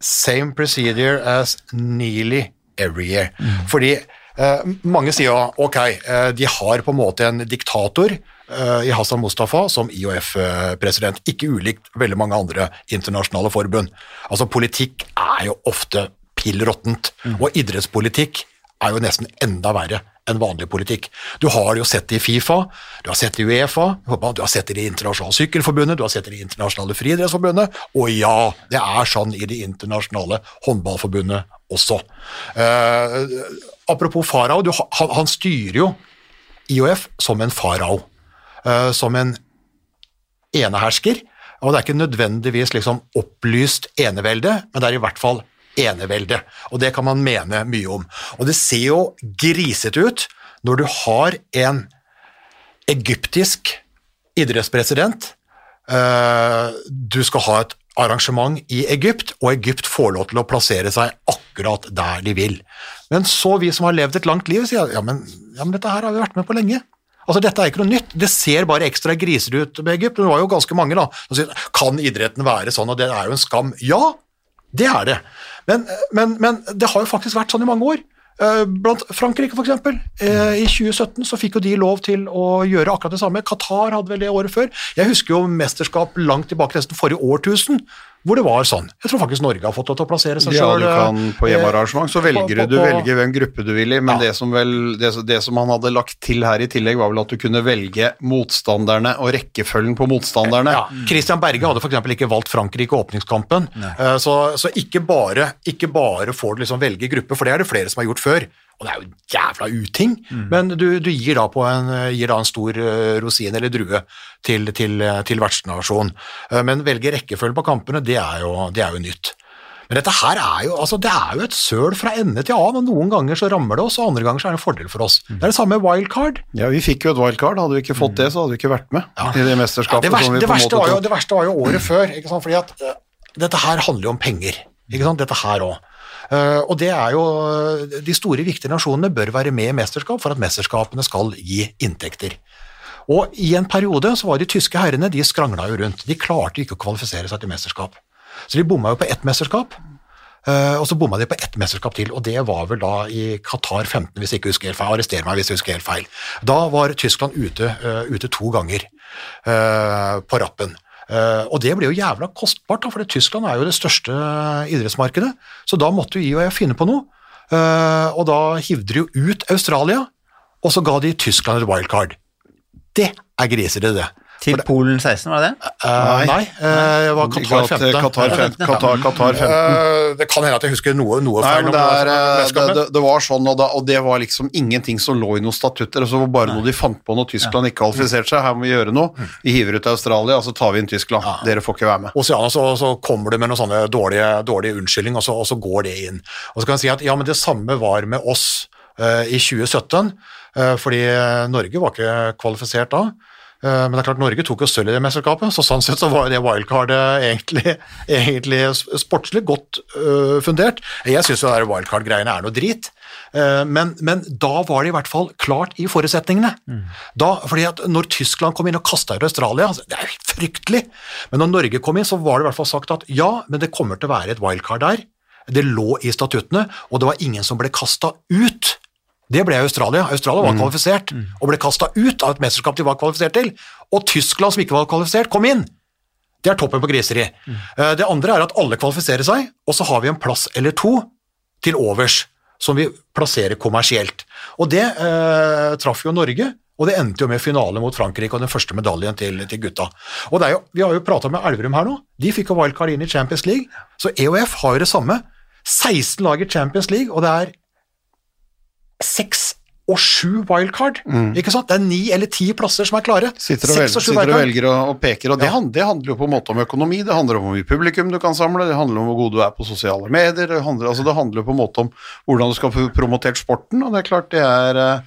same procedure as nearly every year. Fordi eh, mange sier jo ok, eh, de har på en måte en diktator eh, i Hassan Mustafa som IOF-president, ikke ulikt veldig mange andre internasjonale forbund. Altså politikk er jo ofte pill råttent, og idrettspolitikk er jo nesten enda verre enn vanlig politikk. Du har jo sett det i Fifa, du har sett det i Uefa, du har sett det i internasjonale sykkelforbundet, du har sett det i internasjonale friidrettsforbundet, og ja, det er sånn i Det internasjonale håndballforbundet også. Uh, apropos farao, han, han styrer jo IOF som en farao, Uh, som en enehersker, og det er ikke nødvendigvis liksom opplyst enevelde, men det er i hvert fall enevelde, og det kan man mene mye om. Og det ser jo grisete ut når du har en egyptisk idrettspresident, eh, du skal ha et arrangement i Egypt, og Egypt får lov til å plassere seg akkurat der de vil. Men så vi som har levd et langt liv, sier ja, men, ja, men dette her har vi vært med på lenge. Altså, Dette er ikke noe nytt. Det ser bare ekstra grisete ut med Egypt. Det var jo ganske mange da, som sier kan idretten være sånn, og det er jo en skam. Ja, det er det. Men, men, men det har jo faktisk vært sånn i mange år. Eh, Blant Frankrike, eksempel. Eh, I 2017 så fikk jo de lov til å gjøre akkurat det samme. Qatar hadde vel det året før. Jeg husker jo mesterskap langt tilbake, nesten forrige årtusen, hvor det var sånn. Jeg tror faktisk Norge har fått lov til å plassere seg Ja, sjøl. du kan på hjemmearrangement, så velger på- du, du på- velger hvem gruppe du vil i, men Ja. det, som vel, det, det som han hadde lagt til her i tillegg, var vel at du kunne velge motstanderne og rekkefølgen på motstanderne. Ja, Christian Berge hadde f.eks. ikke valgt Frankrike i åpningskampen, Eh, så, så ikke, bare, ikke bare får du liksom velge gruppe, for det er det flere som har gjort før. Og det er jo en jævla uting, men du, du gir, da på en, gir da en stor eh, rosin eller drue til, til, eh, til vertsnasjon. Eh, Men velge rekkefølge på kampene, det er, jo, det er jo nytt. Men dette her er jo, altså det er jo et søl fra ende til annen, og noen ganger så rammer det oss, og andre ganger så er det en fordel for oss. Det er det samme med wildcard. Ja, vi fikk jo et wildcard. Hadde vi ikke fått det, så hadde vi ikke vært med i det Ja, mesterskapet. det, verste, som vi det, verste jo, det verste var jo året før, ikke sant? fordi at uh, dette her handler jo om penger. Ikke sant? Dette her òg. Og det er jo De store, viktige nasjonene bør være med i mesterskap for at mesterskapene skal gi inntekter. Og I en periode så var de tyske herrene de skrangla jo rundt. De klarte ikke å kvalifisere seg til mesterskap. Så de bomma jo på ett mesterskap. eh, og så bomma de på ett mesterskap til, og det var vel da i Qatar 15, hvis jeg ikke husker helt feil. Arrester meg hvis jeg husker helt feil. Da var Tyskland ute, eh, ute to ganger eh, på rappen. Eh, og det ble jo jævla kostbart, da, for Tyskland er jo det største idrettsmarkedet. Så da måtte jo IOF finne på noe. Eh, og da hivde de jo ut Australia, og så ga de Tyskland et wildcard. Det er grisete, det. Til Polen 16, var det det? Uh, nei, eh, det var Qatar 15. Qatar 15. Qatar, Qatar 15. Uh, det kan hende at jeg husker noe, noe feil. Nei, det, er, var eh, det, det, det var sånn, og, da, og det var liksom ingenting som lå i noen statutter. Så var bare noe de fant på når Tyskland ikke kvalifiserte seg. Her må vi gjøre noe. Vi hiver ut Australia, og så tar vi inn Tyskland. Dere får ikke være med. Oceana, så, så kommer du med noen sånne dårlige, dårlige unnskyldning, og så, og så går det inn. Og så kan jeg si at ja, men det samme var med oss uh, i 2017, eh, fordi Norge var ikke kvalifisert da. Eh, Men det er klart Norge tok jo sølv i det mesterskapet, så sånn sett så var det wildcardet egentlig, [LAUGHS] egentlig sportslig godt øh, fundert. Jeg syns wildcard-greiene er noe drit, Eh, men, men da var det i hvert fall klart i forutsetningene. Da, fordi at når Tyskland kom inn og kasta ut Australia, altså, det er jo helt fryktelig, men når Norge kom inn, så var det i hvert fall sagt at ja, men det kommer til å være et wildcard der. Det lå i statuttene, og det var ingen som ble kasta ut. Det ble Australia. Australia var kvalifisert og ble kasta ut av et mesterskap de var kvalifisert til. Og Tyskland, som ikke var kvalifisert, kom inn. Det er toppen på griseri. Mm. Det andre er at alle kvalifiserer seg, og så har vi en plass eller to til overs, som vi plasserer kommersielt. Og det eh, traff jo Norge, og det endte jo med finale mot Frankrike og den første medaljen til, til gutta. Og er jo, Vi har jo prata med Elverum her nå, de fikk jo wildcard inn i Champions League, så EOF har jo det samme. 16 lag i Champions League, og det er seks og sju wildcard. Ikke sant? Det er ni eller ti plasser som er klare. Sitter og, velger, og sitter og velger og, og peker, og det, Ja. handler, det handler jo på en måte om økonomi, det handler om hvor mye publikum du kan samle, det handler om hvor god du er på sosiale medier, det handler, altså det handler på en måte om hvordan du skal få promotert sporten, og det er klart det er eh,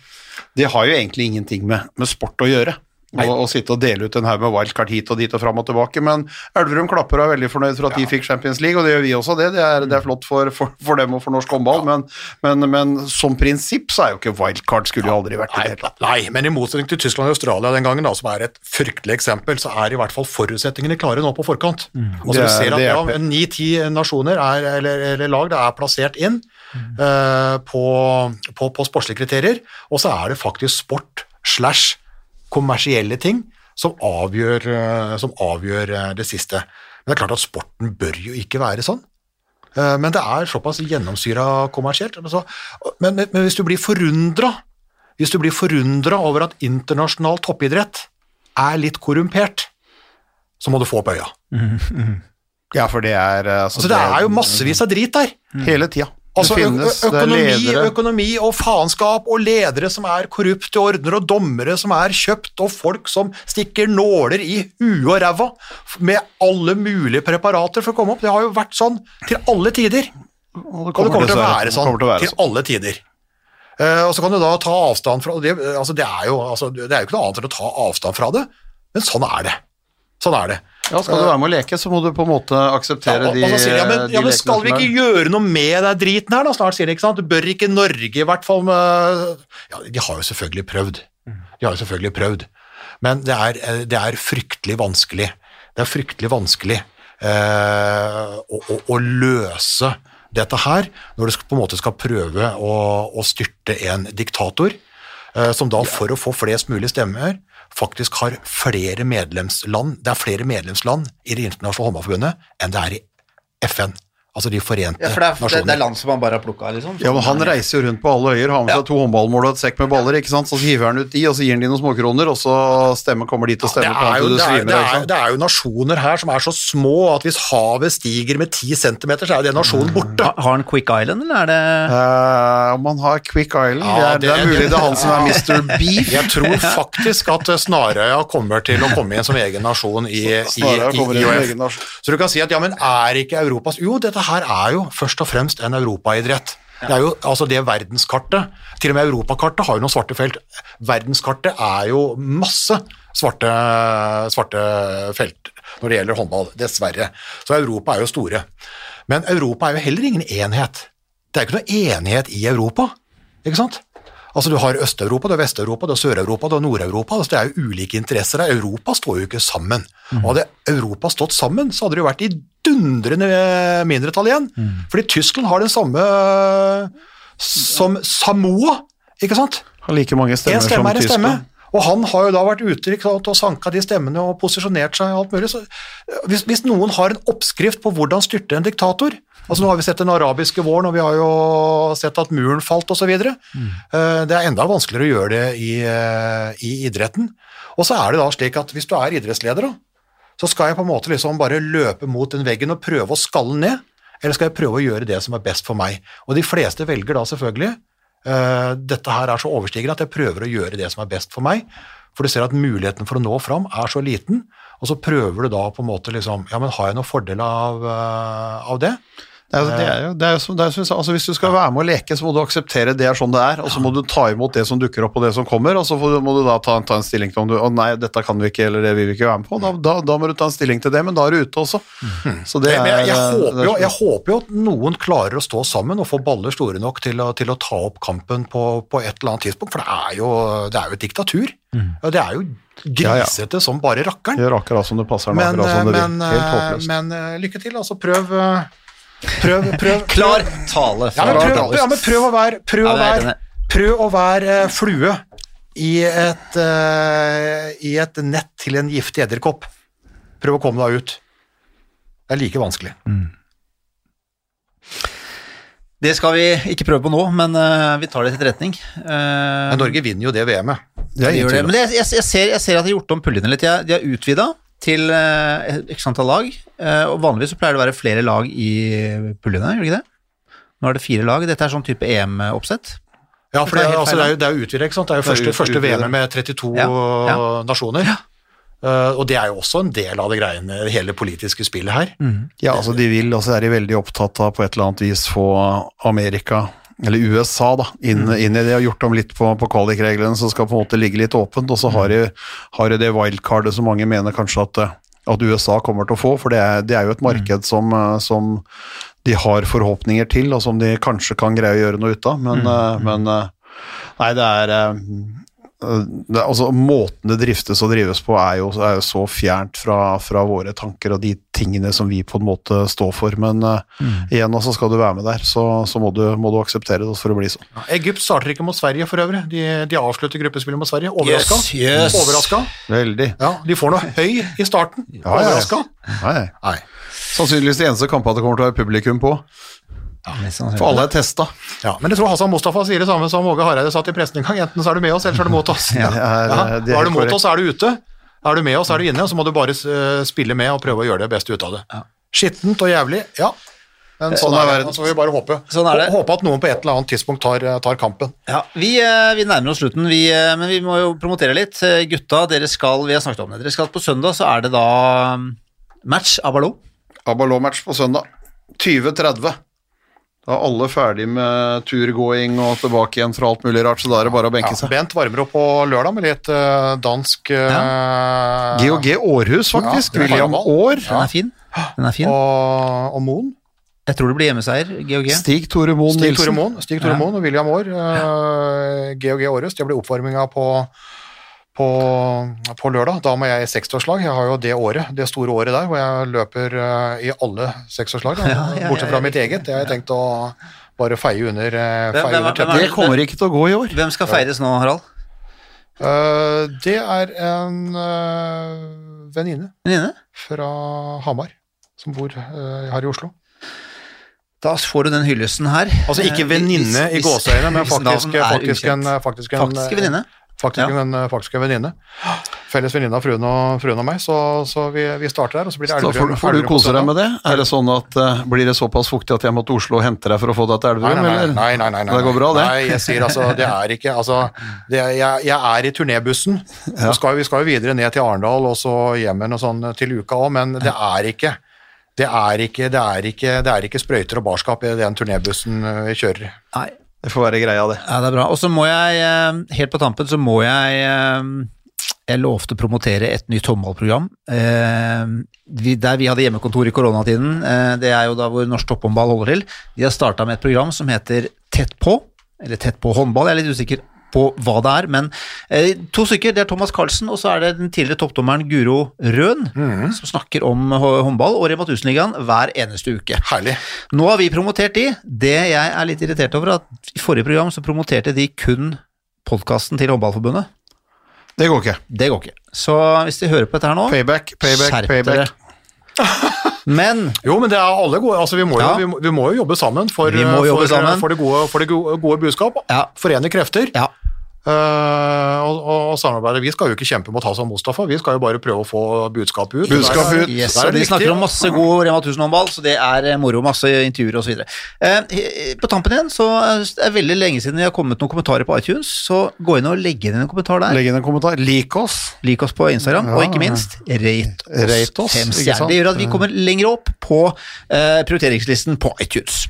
Det har jo egentlig ingenting med, med sport å gjøre. Å, sitte og dele ut en haug med wildcard hit og dit og fram og tilbake, men Elverum klapper og er veldig fornøyd for at de fikk Champions League, og det gjør vi også, det. Det er, det er flott for, for, for dem og for norsk håndball, men, men, men som prinsipp så er jo ikke wildcard skulle jo aldri vært i det hele tatt. nei, men i motsetning til Tyskland og Australia den gangen, da, som er et fryktelig eksempel, så er i hvert fall forutsetningene klare nå på forkant. Altså, Det vi er- ser at ja. Ni-ti nasjoner er, eller, eller lag det er plassert inn eh, på, på, på sportslige kriterier, og så er det faktisk sport slash kommersielle ting som avgjør, eh, som avgjør eh, det siste. Men det er klart at sporten bør jo ikke være sånn. Eh, Men det er såpass gjennomsyra kommersielt. Altså, Men, men, men hvis du blir forundra hvis du blir forundra over at internasjonal toppidrett er litt korrumpert, så må du få opp øya. [LAUGHS] Ja, for det er altså, Altså, det er jo massevis av drit der. Hele tida. Altså, det økonomi, det økonomi og faenskap og ledere som er korrupte ordner og dommere som er kjøpt og folk som stikker nåler i huet og ræva med alle mulige preparater for å komme opp. Det har jo vært sånn til alle tider. Og Og det kommer til å være sånn til være til alle tider. Uh, og så kan du da ta avstand fra det. Altså, det, er jo, altså, det er jo ikke noe annet enn å ta avstand fra det, men sånn er det. Sånn er det. Ja, skal du være med å leke, så må du på en måte akseptere Ja, og, de, og de, ja, men, ja, men skal vi ikke gjøre noe med den driten her da, snart, sier de, ikke sant? Du Bør ikke Norge i hvert fall med Ja, de har jo selvfølgelig prøvd. De har jo selvfølgelig prøvd. Men det er, eh, det er fryktelig vanskelig. Det er fryktelig vanskelig eh, å, å, å løse dette her, når du på en måte skal prøve å, å styrte en diktator, eh, som da for å få flest mulig stemmer, faktisk har flere medlemsland, det er flere medlemsland i Det internasjonale håndballforbundet enn det er i FN, altså De forente Ja, for det er, nasjoner. det er land som han bare har plukka, liksom. Ja, men Han reiser jo rundt på alle øyer, har med seg to håndballmål og et sekk med baller, ikke sant? så hiver han ut de, og så gir han de noen småkroner, og så stemmer, kommer de til å stemme ja, på er, han jo, du det, er, svimer det, er, det er jo nasjoner her som er så små at hvis havet stiger med ti centimeter, så er jo den nasjonen borte. Ha- Har han Quick Island, eller er det uh, Om han har Quick Island, Ja, det, er, det er det- mulig det er han som er [LAUGHS] Mr. Beef. Jeg tror faktisk at Snarøya kommer til å komme inn som egen nasjon i, i, i, i, i det. Så du kan si at ja, men er ikke Europas Jo, dette her er jo først og fremst en europaidrett. Det er jo altså det verdenskartet. Til og med europakartet har jo noen svarte felt. Verdenskartet er jo masse svarte, svarte felt når det gjelder håndball, dessverre. Så Europa er jo store. Men Europa er jo heller ingen enhet. Det er ikke noe enighet i Europa, ikke sant? Altså Du har Øst-Europa, du har Vest-Europa, du har Sør-Europa, du har Nord-Europa. Altså, det er jo ulike interesser her. Europa står jo ikke sammen. Og Hadde Europa stått sammen, så hadde det jo vært i dundrende mindretall igjen. Fordi Tyskland har den samme som Samoa, ikke sant? Har like mange stemmer En stemme som er en stemme. Og han har jo da vært ute til sant, og sanka de stemmene og posisjonert seg og alt mulig. Så eh, hvis, hvis noen har en oppskrift på hvordan styrte en diktator altså Nå har vi sett den arabiske våren, og vi har jo sett at muren falt osv. Mm. Det er enda vanskeligere å gjøre det i, eh, i idretten. Og så er det da slik at hvis du er idrettsleder, da, så skal jeg på en måte liksom bare løpe mot den veggen og prøve å skalle ned, eller skal jeg prøve å gjøre det som er best for meg? Og de fleste velger da selvfølgelig uh, dette her er så overstigende at jeg prøver å gjøre det som er best for meg, for du ser at muligheten for å nå fram er så liten, og så prøver du da på en måte liksom, ja, men har jeg noen fordel av, uh, av det? Det er, det er jo, det er jo som, det er altså Hvis du skal være med og leke, så må du akseptere det er sånn det er, og så må du ta imot det som dukker opp og det som kommer, og så må du da ta, ta en stilling til om du Å nei, dette kan vi ikke, eller det vil vi ikke være med på. Da, da, da må du ta en stilling til det, men da er du ute også. Så det Jeg, jeg, jeg, er, håper jo, er- jeg håper jo at noen klarer å stå sammen og få baller store nok til å, til å ta opp kampen på, på et eller annet tidspunkt, for det er jo, det er jo et diktatur. Ja, Det er jo Ja, ja. grisete som bare rakkeren. Gjør akkurat som det passer Men, du men, eh, men eh, lykke til, altså prøv eh, Prøv, prøv, Klar tale Ja, men prøv, ja, men prøv å være, prøv å være, prøv å være eh, flue i et, uh, i et nett til en giftig edderkopp. Prøv å komme deg ut. Det er like vanskelig. Det skal vi ikke prøve på nå, men uh, vi tar det til etterretning. Uh, Men Norge vinner jo det VM-et. Det det. Men det, jeg, jeg, ser, jeg ser at de har gjort om puljene litt. De har utvida til et x antall lag. eh, og Vanligvis så pleier det å være flere lag i puljene, gjør det ikke det? Nå er det fire lag. Dette er sånn type EM-oppsett. Ja, for Det det, er altså, det er jo, det er jo utvidet, ikke sant? Det er jo Det er første, første. VM med 32 Ja, ja. nasjoner. Eh, og det er jo også en del av det greiene, hele politiske spillet her. Ja, altså de vil, og så er de veldig opptatt av på et eller annet vis få Amerika, eller USA, da, inn, inn i det, og gjort om litt på, på kvalikreglene, som skal på en måte ligge litt åpent, og så har de, har de det wildcardet som mange mener kanskje at, eh, at USA kommer til å få, for det er, det er jo et marked som, eh, som de har forhåpninger til, og som de kanskje kan greie å gjøre noe ut av, men, mm. men eh, nei, det er eh, det, er- altså, måten det driftes og drives på er jo, er jo så fjernt fra, fra våre tanker og de tingene som vi på en måte står for, men mm. igjen, altså skal du være med der, så, så må, du, må du akseptere det for å bli sånn. Egypt starter ikke mot Sverige for øvrig. De, de avslutter gruppespillet mot Sverige. Overraska. Yes, yes. Overraska. Veldig. Ja, de får noe høy i starten. Ja, ja. Overraska. Nei, Nei. sannsynligvis de eneste kampene det kommer til å være publikum på, for alle er testa. Ja, men jeg tror Hassan Mustafa sier det samme som Åge Hareide satt i pressen en gang. Enten så er du med oss, eller så er du mot oss. [LAUGHS] Ja, det er- Ja, er er du mot oss, er du ute. Er du med oss, er du inne. Og så må du bare eh, spille med og prøve å gjøre det beste ut av det. Skittent og jævlig, ja. Men sånn, Sånn er er verden. Så får vi bare håpe. Sånn er det. Håpe at noen på et eller annet tidspunkt tar, tar kampen. Ja, vi, eh, vi nærmer oss slutten, vi, eh, men vi må jo promotere litt. Eh, Gutta, dere skal, vi har snakket om det, dere skal på søndag, så er det da mm, match Abalo. Ballo. Abalå-match på søndag. 2030. Da er alle ferdig med turgåing og tilbake igjen fra alt mulig rart, så da er det bare å benke Ja, seg. Bent varmer opp på lørdag med litt dansk dansk uh, GHG Århus, faktisk. Ja, William. Aar. Den er fin. Den er fin. og, og Moen. Jeg tror det blir hjemmeseier, GHG. Stig Tore Moen Stig Tore Nilsen. Moen, Stig Tore Ja. Moen og William Aar. Uh, GHG Århus. Det blir oppvarminga på, på, på lørdag. Da må jeg i seksårslag. Jeg har jo det året, det store året der, hvor jeg løper uh, i alle seksårslag. [LAUGHS] Ja, ja, Bortsett fra ja, mitt eget. Det har jeg tenkt å bare feie under, uh, feie hvem- under hvem hvem. Det kommer ikke til å gå i år. Hvem skal feires nå, Harald? Uh, det er en uh, venninne Venninne? fra Hamar som bor her i Oslo. Da får du den hyllesten her. Altså ikke venninne i gåseøynene, men faktisk, faktisk, er faktisk, en, faktisk en Faktisk venninne. Faktisk, Ja. en, faktisk en venninne. Felles venninne av fruen og, fruen og meg, så, så vi, vi starter der. Og så blir det Da får, får du kose deg med det. Er det sånn at uh, Blir det såpass fuktig at jeg må til Oslo og hente deg for å få deg til Elverum? nei, nei, nei, nei, nei, nei. Det går bra, det? Nei, jeg sier altså, det er ikke altså, det jeg, jeg er i turnébussen. Ja. skal, vi skal jo videre ned til Arendal og så hjem og sånn til uka òg, men det er ikke det er ikke, det er ikke, det er ikke sprøyter og barskap i den turnébussen øh, vi kjører. Nei, Det får være greia, det. Ja, det er bra. Og så må jeg, eh, helt på tampen, så må jeg eh, Jeg lovte å promotere et nytt håndballprogram. eh, Der vi hadde hjemmekontor i koronatiden, det er jo da hvor Norsk Topphåndball holder til. De har starta med et program som heter Tett på, eller Tett på håndball. Jeg er litt usikker på hva det er, men eh, to stykker. Det er Thomas Carlsen, og så er det den tidligere toppdommeren Guro Røen, som snakker om håndball og Rema 1000-ligaen hver eneste uke. Herlig. Nå har vi promotert de. Det jeg er litt irritert over, er at i forrige program så promoterte de kun podkasten til Håndballforbundet. Det går ikke. Det går ikke. Så hvis de hører på dette her nå, Payback, payback, skjerp payback. dere. Men Jo, men det er alle gode. Altså, vi, må jo, Ja. vi, må, vi må jo jobbe sammen for, jobbe for, sammen. for det gode, for det gode, gode budskap. Ja. Forene krefter. ja, Eh, og, og, samarbeidet. Vi skal jo ikke kjempe mot Hassan Mustafa, vi skal jo bare prøve å få budskapet ut. Budskap ut. Yes, Der er de viktig. snakker om masse god Rema 1000-håndball, så det er eh, moro. Masse intervjuer osv. Uh, på tampen igjen, så er det veldig lenge siden vi har kommet noen kommentarer på iTunes, så gå inn og legg inn en kommentar der. Legg inn en kommentar. Lik oss. Lik oss på Instagram, Ja, og ikke minst, rate oss. Rate oss, fem stjerner. Det gjør at vi kommer lenger opp på uh, prioriteringslisten på iTunes.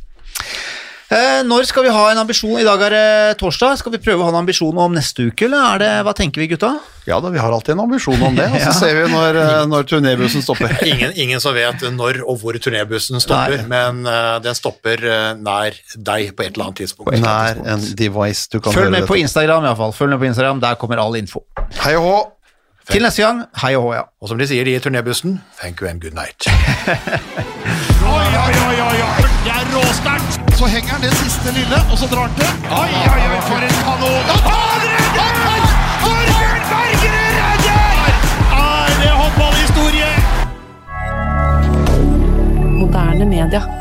Eh, når skal vi ha en ambisjon? I dag er det torsdag. Skal vi prøve å ha en ambisjon om neste uke, eller er det, hva tenker vi, gutta? Ja da, vi har alltid en ambisjon om det, og så [LAUGHS] Ja. ser vi når, eh, når turnébussen stopper. [LAUGHS] Ingen, ingen som vet når og hvor turnébussen stopper, Nei. men uh, den stopper uh, nær deg på et eller annet tidspunkt. Nær en device du kan Følg med på. Instagram, iallfall. Følg med på Instagram, der kommer all info. Hei og hå! Til neste gang, hei og hå, ja. Og som de sier de i turnébussen, thank you and good night. [LAUGHS] Oi, oi, oi, oi, oi. Det er råsterkt. Så henger han det siste lille, og så drar han til. Oi, oi, oi, for en kanon. Da tar redder! Torbjørn Bergerud redder! Er det håndballhistorie? Moderne media.